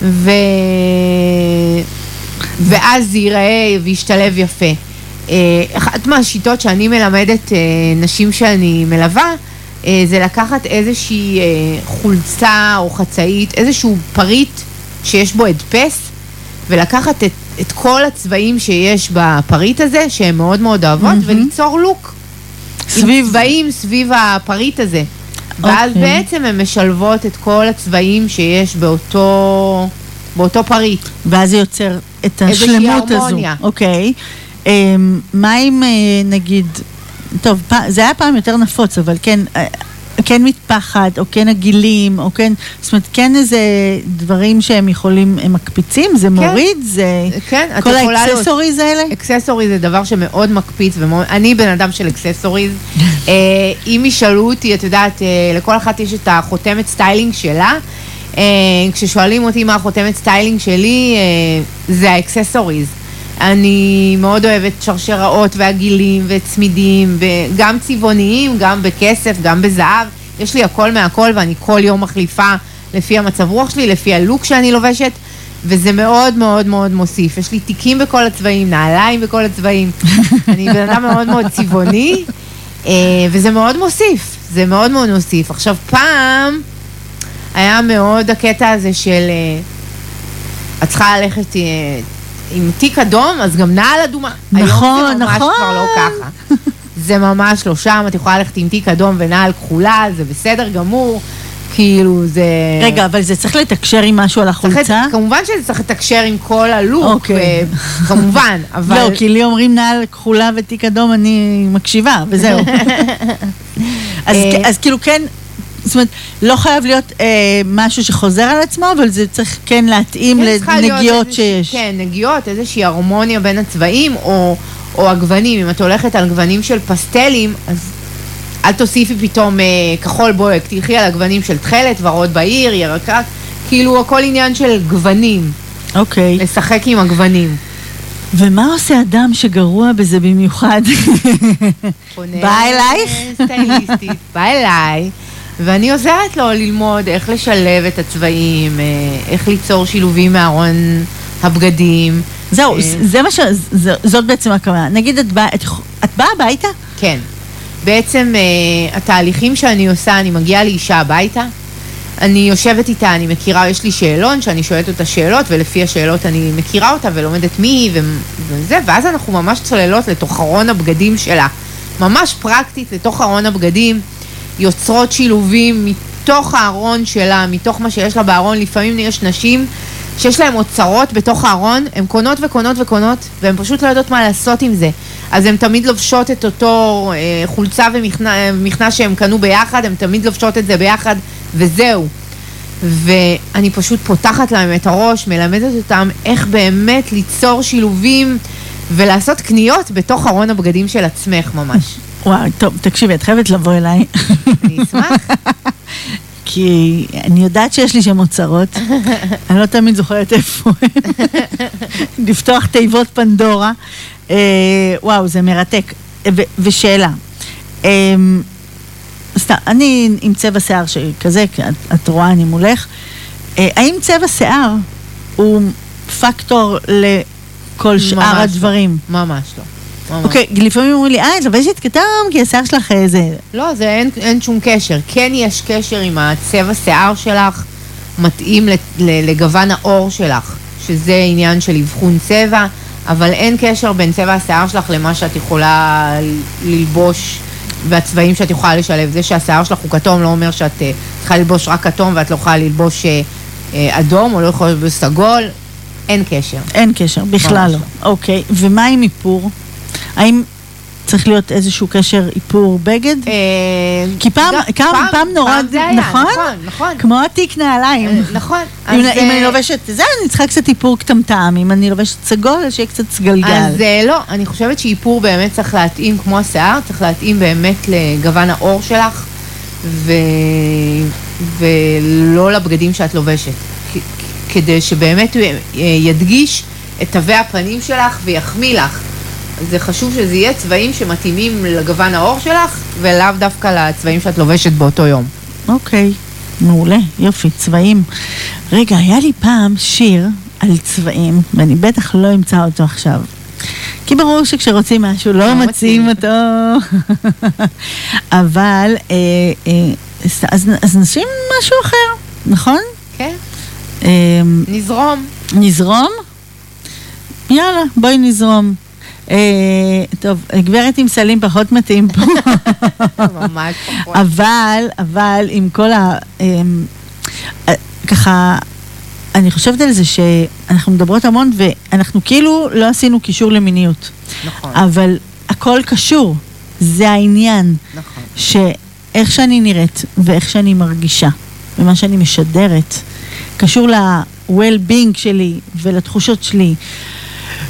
ו... ואז זה ייראה וישתלב יפה. אה, אחת מהשיטות שאני מלמדת אה, נשים שאני מלווה, אה, זה לקחת איזושהי חולצה או חצאית, איזשהו פריט שיש בו הדפס, ולקחת את, את כל הצבעים שיש בפריט הזה, שהן מאוד מאוד אוהבות, וליצור לוק. סביב- עם צבעים סביב הפריט הזה. ואז אוקיי. בעצם הן משלבות את כל הצבעים שיש באותו, באותו פריט. ואז זה יוצר את איזושהי השלמות הזו. הרמוניה. אוקיי. אמ, מה אם אה, נגיד, טוב, זה היה פעם יותר נפוץ, אבל כן, אה, כן מטפחת, או כן עגילים, או כן, זאת אומרת, כן איזה דברים שהם יכולים, הם מקפיצים, זה מוריד, זה... כן, את כל יכולה... להוציא- האקססוריז האלה? אקססורי זה דבר שמאוד מקפיץ, ומאוד, אני בן אדם של אקססוריז. אה, אם ישאלו אותי, את יודעת, אה, לכל אחת יש את החותמת סטיילינג שלה. אה, כששואלים אותי מה החותמת סטיילינג שלי, אה, זה האקססוריז. אני מאוד אוהבת שרשראות ועגילים וצמידים, גם צבעוניים, גם בכסף, גם בזהב. יש לי הכל מהכל ואני כל יום מחליפה לפי המצב רוח שלי, לפי הלוק שאני לובשת. וזה מאוד מאוד מאוד מוסיף. יש לי תיקים בכל הצבעים, נעליים בכל הצבעים. אני בן אדם מאוד מאוד צבעוני, אה, וזה מאוד מוסיף. זה מאוד מאוד מוסיף. עכשיו, פעם היה מאוד הקטע הזה של אה, את צריכה ללכת אה, עם תיק אדום, אז גם נעל אדומה. נכון, היום זה ממש נכון. כבר לא ככה. זה ממש לא שם, את יכולה ללכת עם תיק אדום ונעל כחולה, זה בסדר גמור. כאילו זה... רגע, אבל זה צריך לתקשר עם משהו על צריך החולצה? לת- כמובן שזה צריך לתקשר עם כל הלוק, אוקיי. ו- כמובן, אבל... לא, כי לי אומרים נעל כחולה ותיק אדום, אני מקשיבה, וזהו. אז, אה, אז כאילו כן, זאת אומרת, לא חייב להיות אה, משהו שחוזר על עצמו, אבל זה צריך כן להתאים כן, לנגיעות איזושהי- שיש. כן, נגיעות, איזושהי הרמוניה בין הצבעים, או, או הגוונים. אם את הולכת על גוונים של פסטלים, אז אל תוסיפי פתאום אה, כחול בוהק, תלכי על הגוונים של תכלת, ורוד בהיר, ירקרק, כאילו הכל עניין של גוונים, אוקיי. לשחק עם הגוונים. ומה עושה אדם שגרוע בזה במיוחד? פונה בא אלייך? סטייליסטית, בא אליי, ואני עוזרת לו ללמוד איך לשלב את הצבעים, אה, איך ליצור שילובים מארון הבגדים. זהו, אה, זה מה ש... ז- זאת בעצם הכוונה. נגיד את באה את, את באה הביתה? כן. בעצם אה, התהליכים שאני עושה, אני מגיעה לאישה הביתה, אני יושבת איתה, אני מכירה, יש לי שאלון שאני שואלת אותה שאלות, ולפי השאלות אני מכירה אותה ולומדת מי היא ו- וזה, ואז אנחנו ממש צוללות לתוך ארון הבגדים שלה. ממש פרקטית לתוך ארון הבגדים, יוצרות שילובים מתוך הארון שלה, מתוך מה שיש לה בארון. לפעמים יש נשים שיש להן אוצרות בתוך הארון, הן קונות וקונות וקונות, והן פשוט לא יודעות מה לעשות עם זה. אז הן תמיד לובשות את אותו אה, חולצה ומכנע שהן קנו ביחד, הן תמיד לובשות את זה ביחד, וזהו. ואני פשוט פותחת להם את הראש, מלמדת אותם איך באמת ליצור שילובים ולעשות קניות בתוך ארון הבגדים של עצמך ממש. וואו, טוב, תקשיבי, את חייבת לבוא אליי. אני אשמח. כי אני יודעת שיש לי שם אוצרות, אני לא תמיד זוכרת איפה הם. לפתוח תיבות פנדורה. אה, וואו, זה מרתק. ו- ושאלה, אה, סתם, אני עם צבע שיער שכזה, את, את רואה, אני מולך, אה, האם צבע שיער הוא פקטור לכל שאר לא. הדברים? ממש לא. אוקיי, לפעמים אומרים לי, אה, את לובשת כתום, כי השיער שלך איזה... לא, זה אין, אין שום קשר. כן יש קשר עם הצבע שיער שלך, מתאים לגוון העור שלך, שזה עניין של אבחון צבע, אבל אין קשר בין צבע השיער שלך למה שאת יכולה ללבוש והצבעים שאת יכולה לשלב. זה שהשיער שלך הוא כתום לא אומר שאת אה, צריכה ללבוש רק כתום ואת לא יכולה ללבוש אה, אה, אדום או לא יכולה ללבוש סגול, אין קשר. אין קשר, בכלל ממש לא. אוקיי, ומה עם איפור? האם צריך להיות איזשהו קשר איפור בגד? אה, כי פעם, גם- פעם, פעם נורא, פעם זה היה, נכון? נכון, נכון. כמו התיק נעליים. אה, נכון. אם, אם אה, אני לובשת זה, אני צריכה קצת איפור קטמטם. אם אני לובשת סגול, שיהיה קצת סגלגל. אז לא, אני חושבת שאיפור באמת צריך להתאים כמו השיער, צריך להתאים באמת לגוון העור שלך, ו... ולא לבגדים שאת לובשת. כדי שבאמת הוא י- ידגיש את תווי הפנים שלך ויחמיא לך. זה חשוב שזה יהיה צבעים שמתאימים לגוון העור שלך, ולאו דווקא לצבעים שאת לובשת באותו יום. אוקיי, מעולה, יופי, צבעים. רגע, היה לי פעם שיר על צבעים, ואני בטח לא אמצא אותו עכשיו. כי ברור שכשרוצים משהו לא לא מציעים. אותו. אבל, אה, אה, אז, אז נשים משהו אחר, נכון? כן, אה, נזרום. נזרום? יאללה, בואי נזרום. אה, טוב, גברת עם סלים פחות מתאים פה. ממש פחות. אבל, אבל עם כל ה... אמ, אה, ככה, אני חושבת על זה שאנחנו מדברות המון ואנחנו כאילו לא עשינו קישור למיניות. נכון, אבל הכל קשור, זה העניין. נכון. שאיך שאני נראית ואיך שאני מרגישה ומה שאני משדרת קשור ל-well-being שלי ולתחושות שלי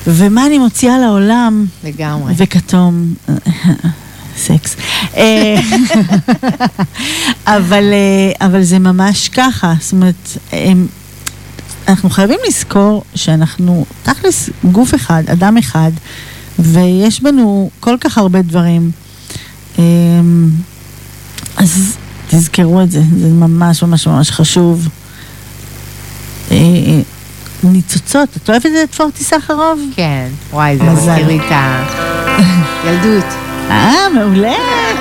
ומה אני מוציאה לעולם לגמרי. וכתום, סקס. אה, אבל, אה, אבל זה ממש ככה, זאת אומרת, הם- אנחנו חייבים לזכור שאנחנו תכלס גוף אחד, אדם אחד, ויש בנו כל כך הרבה דברים. אה, אז תזכרו את זה, זה ממש ממש ממש חשוב. אה, ניצוצות, את אוהבת את פורטי סחרוב? כן, וואי, זה. מזכיר לי את הילדות. אה, מעולה.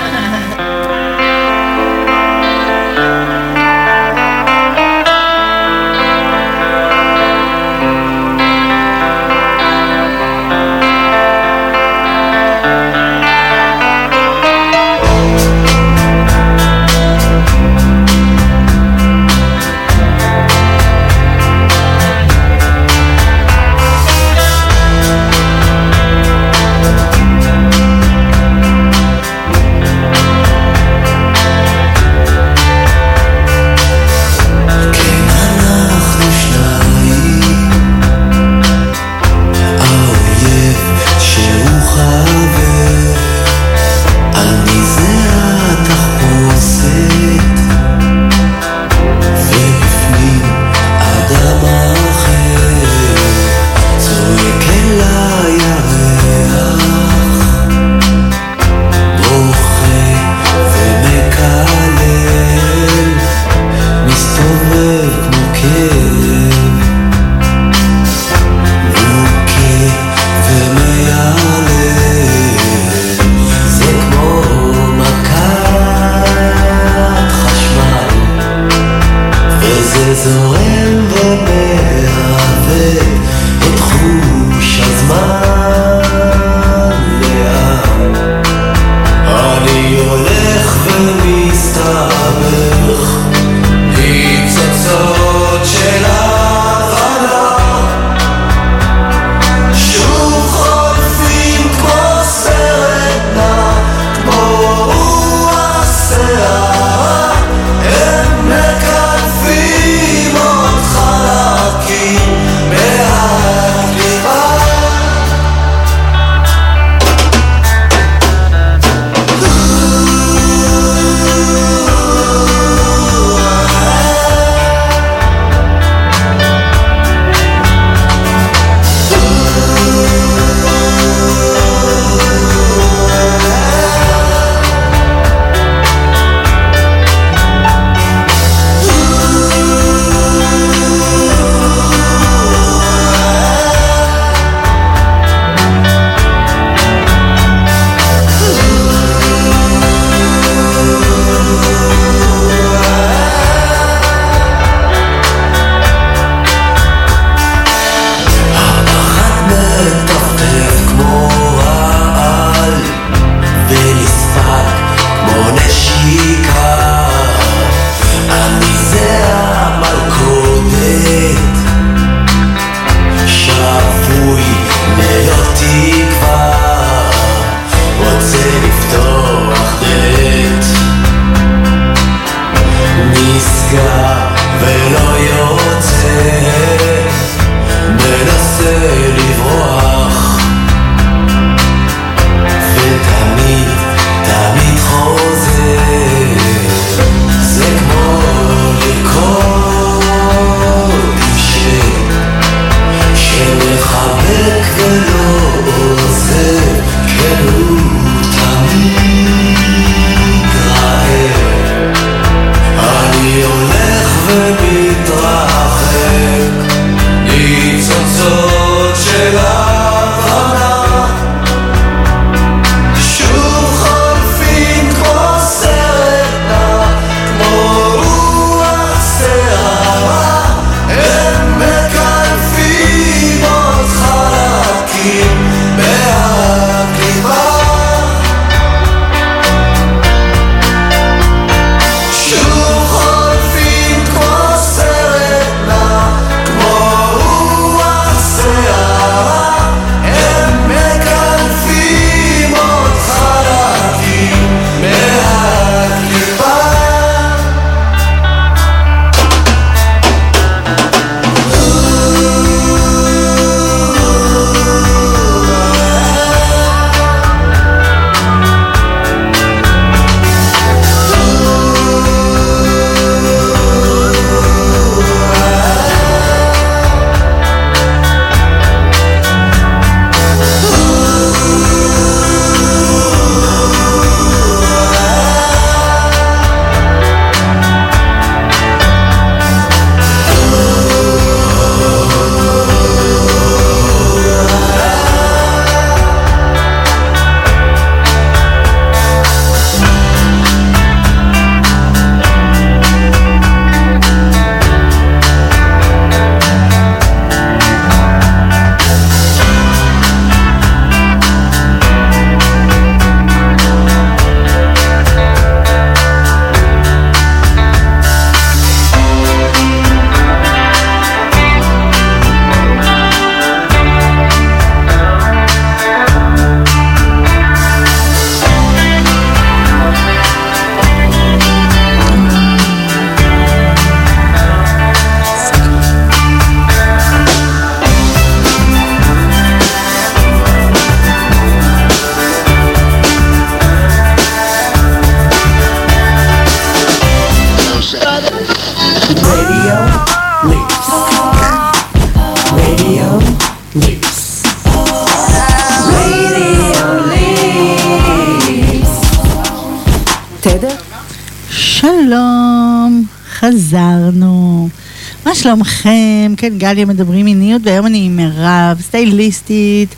כן, גליה מדברים מיניות, והיום אני עם מירב, סטייליסטית,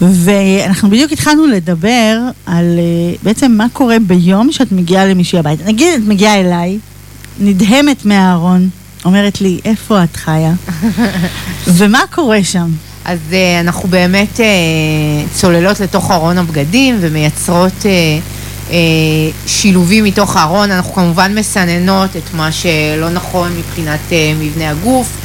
ואנחנו בדיוק התחלנו לדבר על אה, בעצם מה קורה ביום שאת מגיעה למישהי הביתה. נגיד, את מגיעה אליי, נדהמת מהארון, אומרת לי, איפה את חיה? ומה קורה שם? אז uh, אנחנו באמת uh, צוללות לתוך ארון הבגדים ומייצרות uh, uh, שילובים מתוך הארון. אנחנו כמובן מסננות את מה שלא נכון מבחינת uh, מבנה הגוף,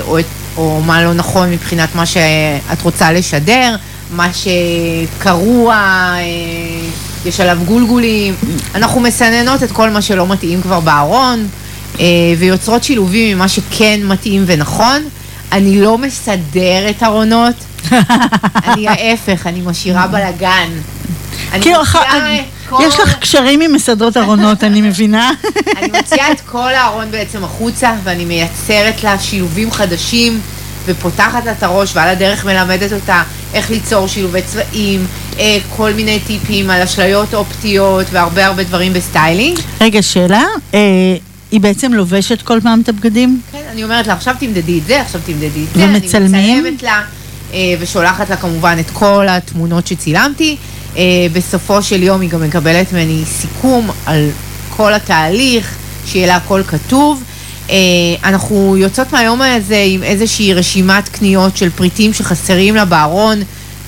או, את, או מה לא נכון מבחינת מה שאת רוצה לשדר, מה שקרוע, uh, יש עליו גולגולים. אנחנו מסננות את כל מה שלא מתאים כבר בארון, uh, ויוצרות שילובים ממה שכן מתאים ונכון. אני לא מסדרת ארונות, אני ההפך, אני משאירה בלאגן. אני כאילו, מוציאה כל- יש לך קשרים עם מסדרות ארונות, אני מבינה. אני מוציאה את כל הארון בעצם החוצה, ואני מייצרת לה שילובים חדשים, ופותחת לה את הראש, ועל הדרך מלמדת אותה איך ליצור שילובי צבעים, אה, כל מיני טיפים על אשליות אופטיות, והרבה הרבה דברים בסטיילינג. רגע, שאלה, אה, היא בעצם לובשת כל פעם את הבגדים? כן, אני אומרת לה, עכשיו תמדדי את זה, עכשיו תמדדי את זה. ומצלמים? אני מצלמת לה, אה, ושולחת לה כמובן את כל התמונות שצילמתי. אה, בסופו של יום היא גם מקבלת ממני סיכום על כל התהליך, שיהיה לה הכל כתוב. אה, אנחנו יוצאות מהיום הזה עם איזושהי רשימת קניות של פריטים שחסרים לה בארון,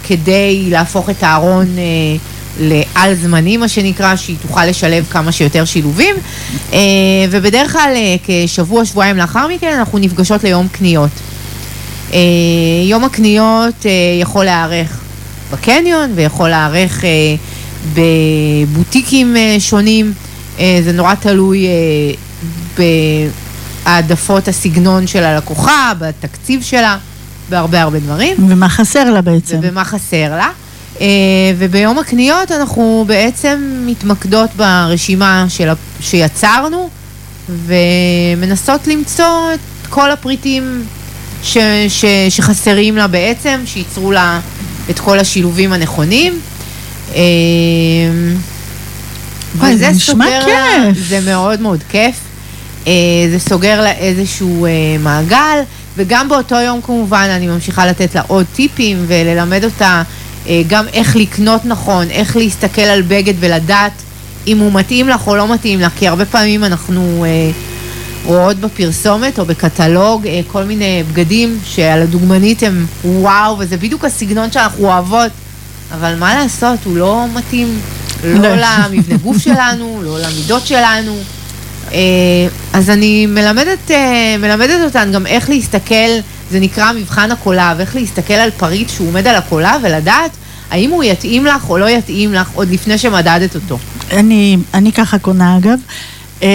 כדי להפוך את הארון אה, לעל זמני, מה שנקרא, שהיא תוכל לשלב כמה שיותר שילובים. ובדרך כלל, כשבוע, שבועיים לאחר מכן, אנחנו נפגשות ליום קניות. יום הקניות יכול להיערך בקניון ויכול להיערך אה, בבוטיקים אה, שונים. אה, זה נורא תלוי אה, בהעדפות הסגנון של הלקוחה, בתקציב שלה, בהרבה הרבה דברים. ומה חסר לה בעצם? ובמה חסר לה. אה, וביום הקניות אנחנו בעצם מתמקדות ברשימה של, שיצרנו ומנסות למצוא את כל הפריטים ש, ש, שחסרים לה בעצם, שייצרו לה את כל השילובים הנכונים. אה, וואי, זה נשמע סוגר לה- כיף. זה מאוד מאוד כיף. אה, זה סוגר לה איזשהו אה, מעגל, וגם באותו יום כמובן אני ממשיכה לתת לה עוד טיפים וללמד אותה אה, גם איך לקנות נכון, איך להסתכל על בגד ולדעת אם הוא מתאים לך או לא מתאים לך, כי הרבה פעמים אנחנו רואות בפרסומת או בקטלוג אה, כל מיני בגדים שעל הדוגמנית הם וואו, וזה בדיוק הסגנון שאנחנו אוהבות, אבל מה לעשות, הוא לא מתאים לא. למבנה גוף שלנו, לא למידות שלנו. אה, אז אני מלמדת, אה, מלמדת אותן גם איך להסתכל, זה נקרא מבחן הקולב, איך להסתכל על פריט שהוא עומד על הקולב ולדעת האם הוא יתאים לך או לא יתאים לך עוד לפני שמדדת אותו. אני, אני ככה קונה אגב. אה,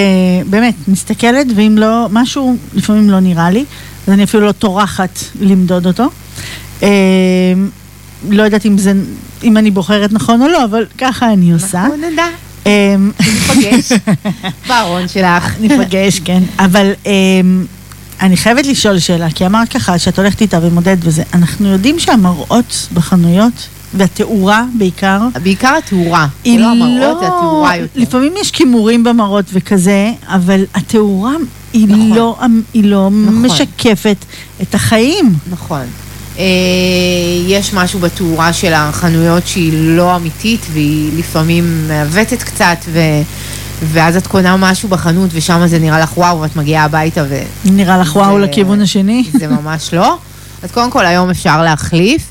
באמת, מסתכלת, ואם לא, משהו לפעמים לא נראה לי, אז אני אפילו לא טורחת למדוד אותו. אה, לא יודעת אם זה, אם אני בוחרת נכון או לא, אבל ככה אני עושה. אנחנו נדע, אה, ניפגש בארון שלך. ניפגש, כן. אבל אמ, אני חייבת לשאול שאלה, כי אמרת ככה, שאת הולכת איתה ומודדת וזה, אנחנו יודעים שהמראות בחנויות, והתאורה בעיקר, בעיקר התאורה, זה היא לא המראות, זה התאורה יותר. לפעמים יש כימורים במראות וכזה, אבל התאורה היא נכון. לא, היא לא נכון. משקפת את החיים. נכון. אה, יש משהו בתאורה של החנויות שהיא לא אמיתית והיא לפעמים מעוותת קצת ו... ואז את קונה משהו בחנות ושם זה נראה לך וואו ואת מגיעה הביתה ו... נראה לך וואו זה- לכיוון השני? זה ממש לא. אז קודם כל היום אפשר להחליף,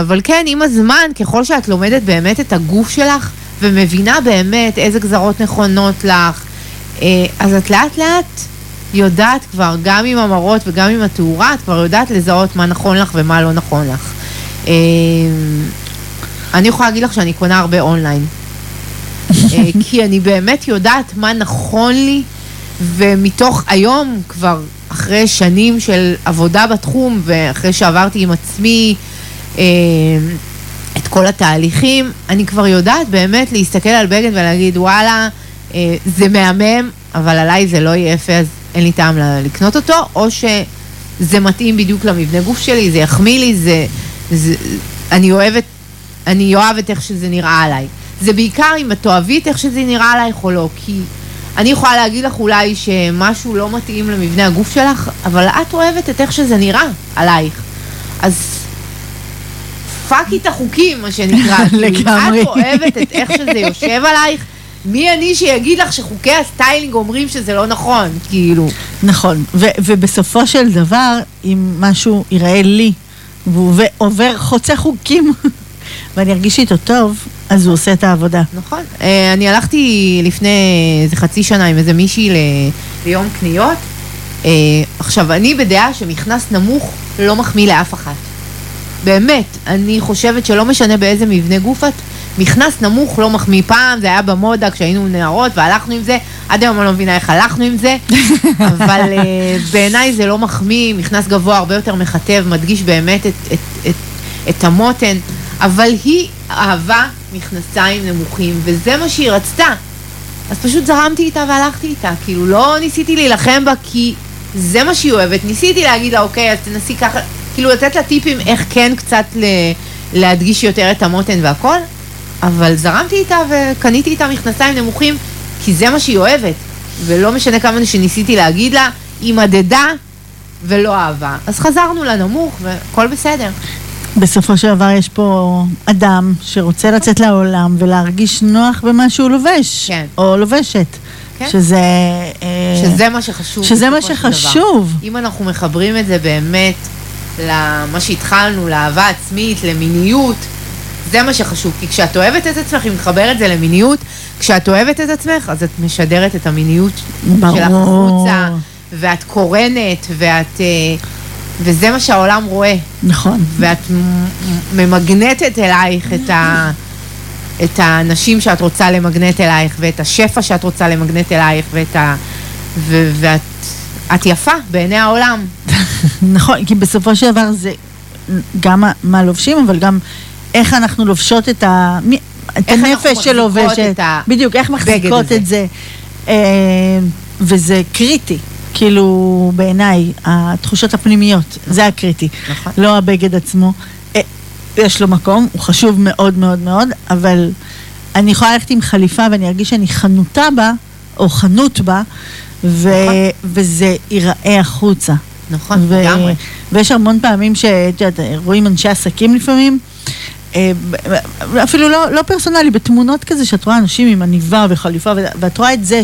אבל כן, עם הזמן, ככל שאת לומדת באמת את הגוף שלך ומבינה באמת איזה גזרות נכונות לך, אה, אז את לאט לאט יודעת כבר, גם עם המראות וגם עם התאורה, את כבר יודעת לזהות מה נכון לך ומה לא נכון לך. אה, אני יכולה להגיד לך שאני קונה הרבה אונליין. אה, כי אני באמת יודעת מה נכון לי, ומתוך היום, כבר אחרי שנים של עבודה בתחום, ואחרי שעברתי עם עצמי אה, את כל התהליכים, אני כבר יודעת באמת להסתכל על בגד ולהגיד, וואלה, אה, זה מהמם, אבל עליי זה לא יהיה יפה, אז אין לי טעם לקנות אותו, או שזה מתאים בדיוק למבנה גוף שלי, זה יחמיא לי, זה, זה, אני אוהבת, אני אוהבת איך שזה נראה עליי. זה בעיקר אם את את איך שזה נראה עלייך או לא, כי אני יכולה להגיד לך אולי שמשהו לא מתאים למבנה הגוף שלך, אבל את אוהבת את איך שזה נראה עלייך. אז fuck את החוקים, מה שנקרא. כאילו, לגמרי. את אוהבת את איך שזה יושב עלייך, מי אני שיגיד לך שחוקי הסטיילינג אומרים שזה לא נכון, כאילו. נכון, ו- ובסופו של דבר, אם משהו ייראה לי, והוא עובר- חוצה חוקים, ואני ארגיש איתו טוב, אז הוא עושה את העבודה. נכון. אה, אני הלכתי לפני איזה חצי שנה עם איזה מישהי ל- ליום קניות. אה, עכשיו, אני בדעה שמכנס נמוך לא מחמיא לאף אחת. באמת, אני חושבת שלא משנה באיזה מבנה גוף את, מכנס נמוך לא מחמיא. פעם זה היה במודה כשהיינו נערות והלכנו עם זה, עד היום אני לא מבינה איך הלכנו עם זה, אבל אה, בעיניי זה לא מחמיא, מכנס גבוה הרבה יותר מכתב, מדגיש באמת את, את, את, את המותן, אבל היא אהבה מכנסיים נמוכים, וזה מה שהיא רצתה. אז פשוט זרמתי איתה והלכתי איתה, כאילו לא ניסיתי להילחם בה כי זה מה שהיא אוהבת, ניסיתי להגיד לה אוקיי אז תנסי ככה, כאילו לתת לה טיפים איך כן קצת ל- להדגיש יותר את המותן והכל, אבל זרמתי איתה וקניתי איתה מכנסיים נמוכים כי זה מה שהיא אוהבת, ולא משנה כמה שניסיתי להגיד לה, היא מדדה ולא אהבה. אז חזרנו לנמוך והכל בסדר. בסופו של דבר יש פה אדם שרוצה לצאת לעולם ולהרגיש נוח במה שהוא לובש, כן. או לובשת. כן. שזה... אה, שזה מה שחשוב. שזה מה של דבר. שחשוב. אם אנחנו מחברים את זה באמת למה שהתחלנו, לאהבה עצמית, למיניות, זה מה שחשוב. כי כשאת אוהבת את עצמך, אם מתחברת זה למיניות, כשאת אוהבת את עצמך, אז את משדרת את המיניות ברור. שלך החוצה, ואת קורנת, ואת... אה, וזה מה שהעולם רואה. נכון. ואת ממגנטת אלייך את, ה, את האנשים שאת רוצה למגנט אלייך, ואת השפע שאת רוצה למגנט אלייך, ואת ה... ו, ואת את יפה בעיני העולם. נכון, כי בסופו של דבר זה גם מה- לובשים, אבל גם איך אנחנו לובשות את, ה... את הנפש שלובשת. ה- בדיוק, איך מחזיקות. את זה. אה, וזה קריטי, כאילו בעיניי, התחושות הפנימיות, זה הקריטי. נכון. לא הבגד עצמו. אה, יש לו מקום, הוא חשוב מאוד מאוד מאוד, אבל אני יכולה ללכת עם חליפה ואני ארגיש שאני חנותה בה, או חנות בה, ו... נכון. וזה ייראה החוצה. נכון, ו- לגמרי. ויש המון פעמים שאת יודעת, רואים אנשי עסקים לפעמים, אה, אפילו לא, לא פרסונלי, בתמונות כזה שאת רואה אנשים עם עניבה וחליפה, ו- ואת רואה את זה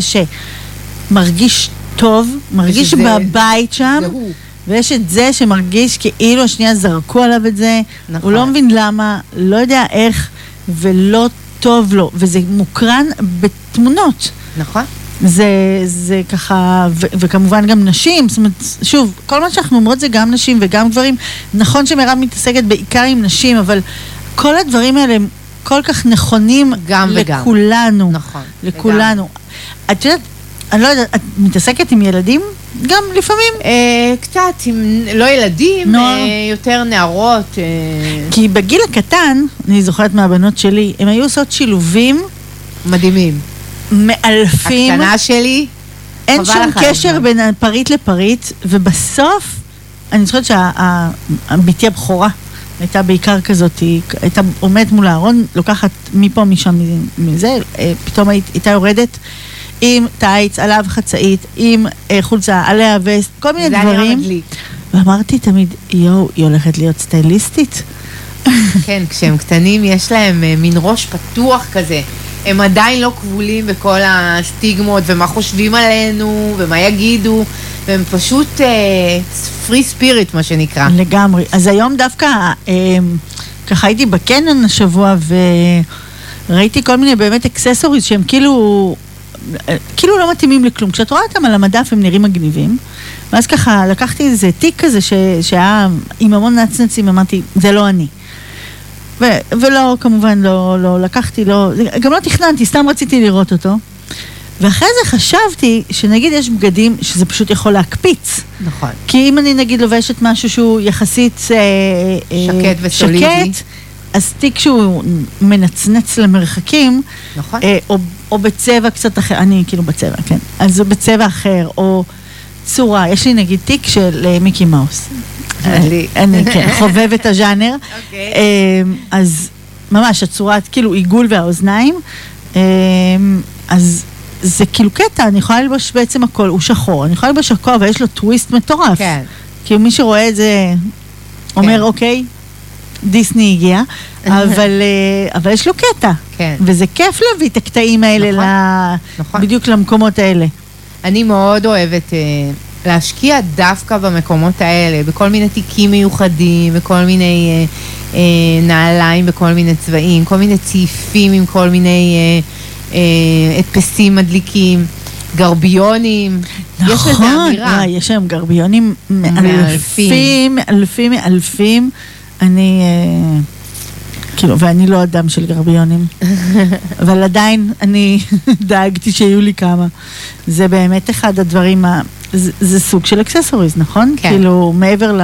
שמרגיש טוב, מרגיש ושזה- בבית שם, זה הוא. ויש את זה שמרגיש כאילו השנייה זרקו עליו את זה, נכון. הוא לא מבין למה, לא יודע איך, ולא טוב לו, וזה מוקרן בתמונות. נכון. זה, זה ככה, ו- וכמובן גם נשים, זאת אומרת, שוב, כל מה שאנחנו אומרות זה גם נשים וגם גברים. נכון שמירב מתעסקת בעיקר עם נשים, אבל כל הדברים האלה הם כל כך נכונים גם וגם. לכולנו. נכון. לכולנו. את יודעת, אני לא יודעת, את מתעסקת עם ילדים? גם לפעמים. אה, קצת, עם לא ילדים, נוער. אה, יותר נערות. אה, כי בגיל הקטן, אני זוכרת מהבנות שלי, הן היו עושות שילובים מדהימים. מאלפים. הקטנה שלי, אין שום קשר הזמן. בין פריט לפריט, ובסוף, אני זוכרת שבתי הבכורה הייתה בעיקר כזאת, היא הייתה עומדת מול הארון, לוקחת מפה, משם, מזה, אה, פתאום היית- הייתה יורדת עם טייץ, עליו חצאית, עם אה, חולצה, עליה וסט, כל מיני דברים. ואמרתי תמיד, יואו, היא הולכת להיות סטייליסטית? כן, כשהם קטנים יש להם אה, מין ראש פתוח כזה. הם עדיין לא כבולים בכל הסטיגמות ומה חושבים עלינו ומה יגידו, והם פשוט פרי ספיריט מה שנקרא. לגמרי. אז היום דווקא, אה, ככה הייתי בקניון השבוע וראיתי כל מיני באמת אקססוריז שהם כאילו, אה, כאילו לא מתאימים לכלום. כשאת רואה אותם על המדף הם נראים מגניבים. ואז ככה לקחתי איזה תיק כזה שהיה עם המון נצנצים, אמרתי, זה לא אני. ו, ולא, כמובן לא, לא לקחתי, לא, גם לא תכננתי, סתם רציתי לראות אותו. ואחרי זה חשבתי שנגיד יש בגדים שזה פשוט יכול להקפיץ. נכון. כי אם אני נגיד לובשת משהו שהוא יחסית אה, אה, שקט וסולידי. שקט, אז תיק שהוא מנצנץ למרחקים, נכון. אה, או, או בצבע קצת אחר, אני כאילו בצבע, כן, אז הוא בצבע אחר, או צורה, יש לי נגיד תיק של אה, מיקי מאוס. אה, אני כן, חובבת הז'אנר. אוקיי. אה, אז ממש, הצורת, כאילו עיגול והאוזניים, אה, אז זה כאילו קטע, אני יכולה ללבוש בעצם הכל, הוא שחור, אני יכולה ללבוש הכל, אבל יש לו טוויסט מטורף. כן. כאילו מי שרואה את זה אומר, אוקיי, דיסני הגיע, אבל, אה, אבל יש לו קטע. כן. וזה כיף להביא את הקטעים האלה נכון, ל... נכון. בדיוק למקומות האלה. אני מאוד אוהבת אה, להשקיע דווקא במקומות האלה, בכל מיני תיקים מיוחדים, בכל מיני אה, אה, נעליים בכל מיני צבעים, כל מיני צעיפים עם כל מיני אה, אה, הדפסים מדליקים, גרביונים. יש לזה נכון, אמירה. וואי, יש היום גרביונים. מאלפים, מאלפים, מאלפים. אני, אה, כאילו, ואני לא אדם של גרביונים, אבל עדיין אני דאגתי שיהיו לי כמה. זה באמת אחד הדברים, ה- זה, זה סוג של אקססוריז, נכון? כן. כאילו, מעבר ל...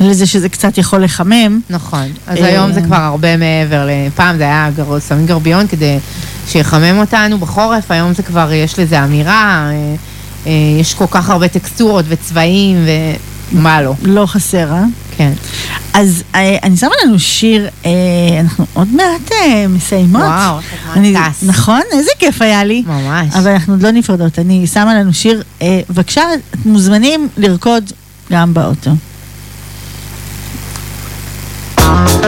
לזה שזה קצת יכול לחמם. נכון, אז אה, היום זה כבר הרבה מעבר, פעם זה היה שמים גרביון כדי שיחמם אותנו בחורף, היום זה כבר, יש לזה אמירה, אה, אה, יש כל כך הרבה טקסטורות וצבעים ומה לא. לא חסר, אה? כן. אז אה, אני שמה לנו שיר, אה, אנחנו עוד מעט אה, מסיימות. וואו, איך הזמן טס. נכון? איזה כיף היה לי. ממש. אבל אנחנו עוד לא נפרדות. אני שמה לנו שיר, אה, בבקשה, מוזמנים לרקוד גם באוטו. Well,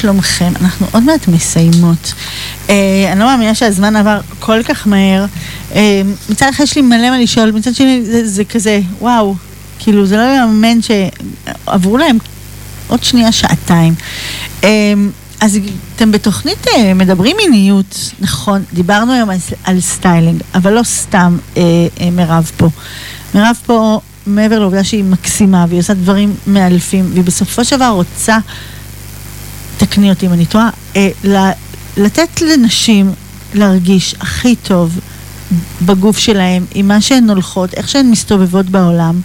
שלומכם? אנחנו עוד מעט מסיימות. אה, אני לא מאמינה שהזמן עבר כל כך מהר. אה, מצד אחד יש לי מלא מה לשאול, מצד שני זה, זה כזה, וואו, כאילו זה לא יאמן שעברו להם עוד שנייה שעתיים. אה, אז אתם בתוכנית אה, מדברים מיניות, נכון, דיברנו היום על, על סטיילינג, אבל לא סתם אה, אה, מירב פה. מירב פה, מעבר לעובדה שהיא מקסימה והיא עושה דברים מאלפים, והיא בסופו של דבר רוצה, תקני אותי אם אני טועה, אה, לתת לנשים להרגיש הכי טוב בגוף שלהם, עם מה שהן הולכות, איך שהן מסתובבות בעולם.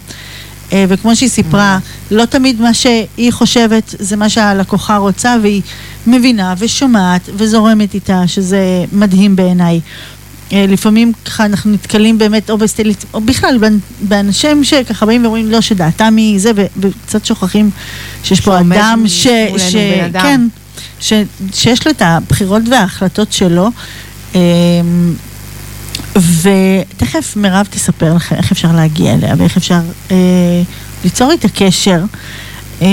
אה, וכמו שהיא סיפרה, לא תמיד מה שהיא חושבת זה מה שהלקוחה רוצה, והיא מבינה ושומעת וזורמת איתה, שזה מדהים בעיניי. אה, לפעמים ככה אנחנו נתקלים באמת או בסטילית, או בכלל באנ- באנשים שככה באים ואומרים לא, שדעתם היא זה, וקצת שוכחים שיש פה אדם ש... ש-. כן, ש, שיש לו את הבחירות וההחלטות שלו. אמ, ותכף מירב תספר לכם איך אפשר להגיע אליה ואיך אפשר אה, ליצור איתה קשר. אה,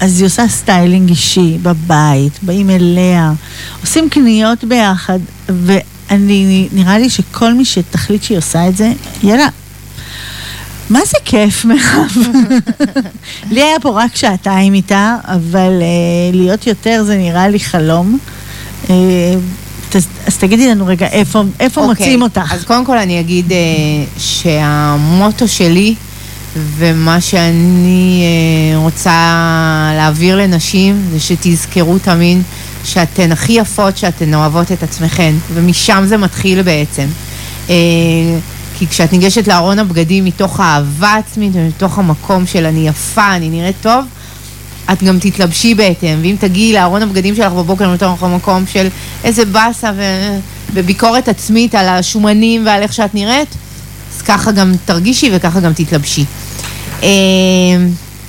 אז היא עושה סטיילינג אישי בבית, באים אליה, עושים קניות ביחד, ואני, נראה לי שכל מי שתחליט שהיא עושה את זה, יהיה לה... מה זה כיף, מירב? לי היה פה רק שעתיים איתה, אבל אה, להיות יותר זה נראה לי חלום. אה, אז, אז תגידי לנו רגע, איפה, איפה אוקיי, מוצאים אותך? אז קודם כל אני אגיד אה, שהמוטו שלי ומה שאני אה, רוצה להעביר לנשים זה שתזכרו תמיד שאתן הכי יפות, שאתן אוהבות את עצמכן, ומשם זה מתחיל בעצם. אה, כי כשאת ניגשת לארון הבגדים מתוך אהבה עצמית ומתוך המקום של אני יפה, אני נראית טוב, את גם תתלבשי בהתאם, ואם תגיעי לארון הבגדים שלך בבוקר מתוך המקום של איזה באסה. וביקורת עצמית על השומנים ועל איך שאת נראית, אז ככה גם תרגישי וככה גם תתלבשי. אה,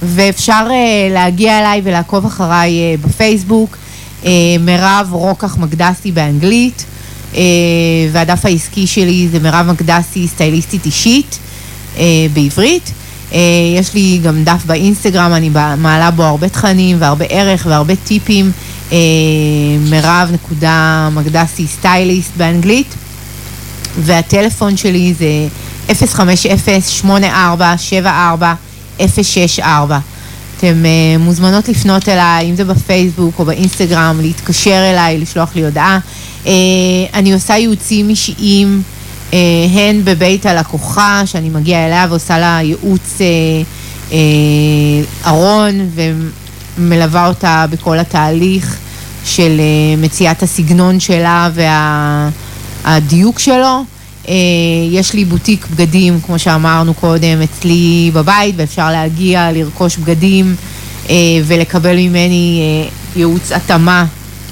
ואפשר אה, להגיע אליי ולעקוב אחריי אה, בפייסבוק, אה, מירב רוקח מקדסי באנגלית, והדף העסקי שלי זה מירב מקדסי סטייליסטית אישית אה, בעברית. אה, יש לי גם דף באינסטגרם, אני מעלה בו הרבה תכנים והרבה ערך והרבה טיפים. אה, מירב נקודה מקדסי סטייליסט באנגלית. והטלפון שלי זה 050-8474-064. אתם מוזמנות לפנות אליי, אם זה בפייסבוק או באינסטגרם, להתקשר אליי, לשלוח לי הודעה. Uh, אני עושה ייעוצים אישיים, uh, הן בבית הלקוחה, שאני מגיעה אליה ועושה לה ייעוץ uh, ארון ומלווה אותה בכל התהליך של מציאת הסגנון שלה והדיוק שלו. אה, יש לי בוטיק בגדים, כמו שאמרנו קודם, אצלי בבית, ואפשר להגיע, לרכוש בגדים אה, ולקבל ממני אה, ייעוץ התאמה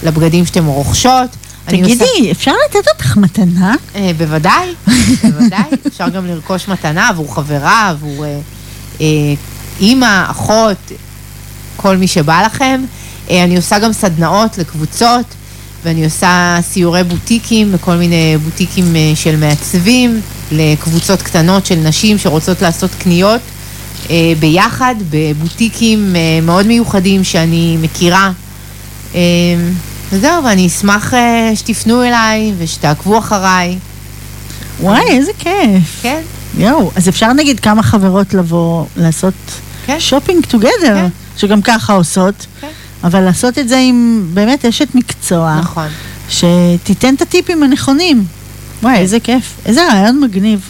לבגדים שאתם רוכשות. אני תגידי, עושה- אפשר לתת אותך מתנה? אה, בוודאי, בוודאי. אפשר גם לרכוש מתנה עבור חברה, עבור אה, אה, אימא, אחות, כל מי שבא לכם. אני עושה גם סדנאות לקבוצות, ואני עושה סיורי בוטיקים בכל מיני בוטיקים של מעצבים, לקבוצות קטנות של נשים שרוצות לעשות קניות ביחד, בבוטיקים מאוד מיוחדים שאני מכירה. וזהו, ואני אשמח אה, שתפנו אליי ושתעקבו אחריי. וואי, איזה כיף. כן, יואו, אז אפשר נגיד כמה חברות לבוא לעשות כן. שופינג טוגדר, כן. שגם ככה עושות, כן. אבל לעשות את זה עם באמת אשת מקצוע, נכון. שתיתן את הטיפים הנכונים. וואי, כן. איזה כיף, איזה רעיון מגניב.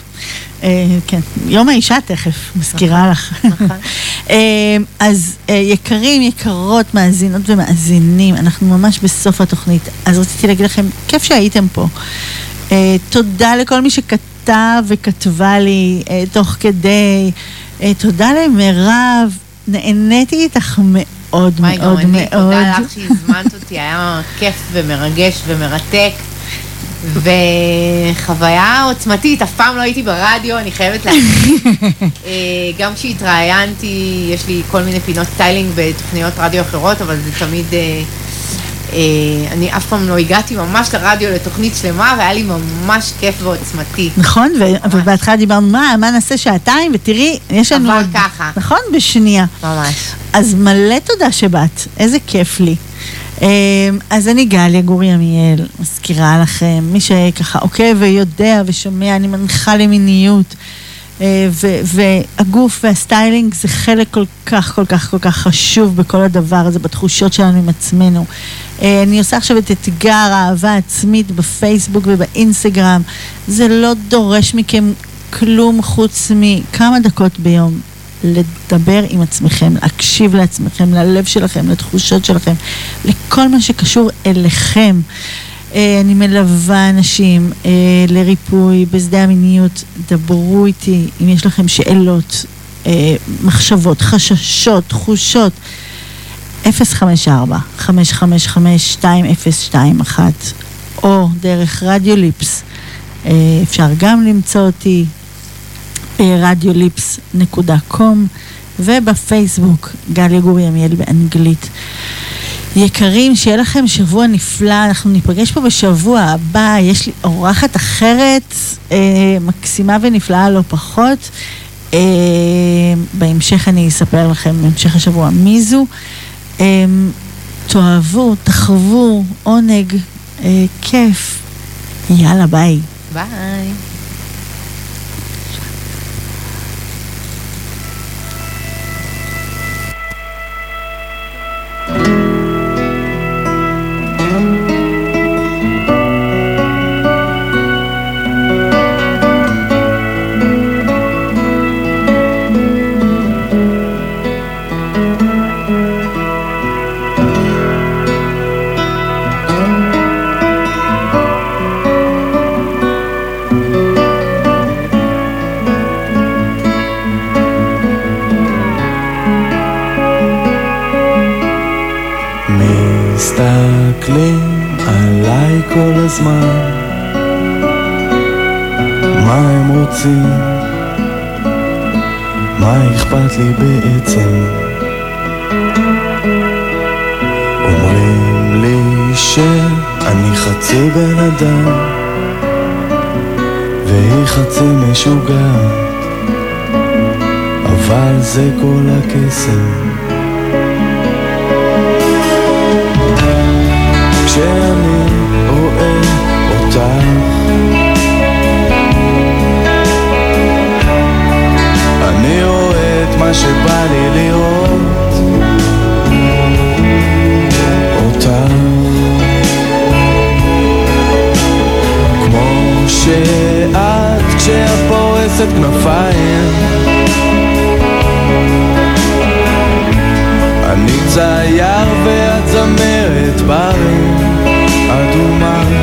אה, כן, יום האישה תכף, מזכירה לך. נכון. אה, אז אה, יקרים, יקרות, מאזינות ומאזינים, אנחנו ממש בסוף התוכנית, אז רציתי להגיד לכם, כיף שהייתם פה. תודה לכל מי שכתב וכתבה לי תוך כדי. תודה למירב, נהניתי איתך מאוד מאוד מאוד. תודה לך שהזמנת אותי, היה כיף ומרגש ומרתק. וחוויה עוצמתית, אף פעם לא הייתי ברדיו, אני חייבת להגיד. אה, גם כשהתראיינתי, יש לי כל מיני פינות סטיילינג בתוכניות רדיו אחרות, אבל זה תמיד אה, אה, אני אף פעם לא הגעתי ממש לרדיו לתוכנית שלמה, והיה לי ממש כיף ועוצמתי. נכון, ובהתחלה דיברנו, מה, מה נעשה שעתיים, ותראי, יש לנו... עבר ככה. נכון, בשנייה. ממש. אז מלא תודה שבאת, איזה כיף לי. אמ, אז אני גליה גורי עמיאל, מזכירה לכם, מי שככה עוקב ויודע ושומע, אני מנחה למיניות. אה, ו- והגוף והסטיילינג זה חלק כל כך כל כך כל כך חשוב בכל הדבר הזה, בתחושות שלנו עם עצמנו. אה, אני עושה עכשיו את אתגר האהבה העצמית בפייסבוק ובאינסטגרם. זה לא דורש מכם כלום חוץ מכמה דקות ביום. לדבר עם עצמכם, להקשיב לעצמכם, ללב שלכם, לתחושות שלכם, לכל מה שקשור אליכם. אה, אני מלווה אנשים אה, לריפוי בשדה המיניות, דברו איתי אם יש לכם שאלות, אה, מחשבות, חששות, תחושות. 054-555-2021 או דרך רדיו ליפס. אפשר גם למצוא אותי רדיוליפס.קום ובפייסבוק גליה גורי עמיאל באנגלית. יקרים, שיהיה לכם שבוע נפלא, אנחנו ניפגש פה בשבוע הבא, יש לי אורחת אחרת, אה, מקסימה ונפלאה לא פחות. אה, בהמשך אני אספר לכם, בהמשך השבוע, מי זו. אה, תאהבו, תחוו, עונג, אה, כיף. יאללה, ביי. ביי. אכפת לי בעצם? אומרים לי שאני חצי בן אדם והיא חצי משוגעת אבל זה כל הקסם שבא לי לראות כמו שאת כשאת פורסת כנפיים. אני צייר ואת זמרת ברים אדומה.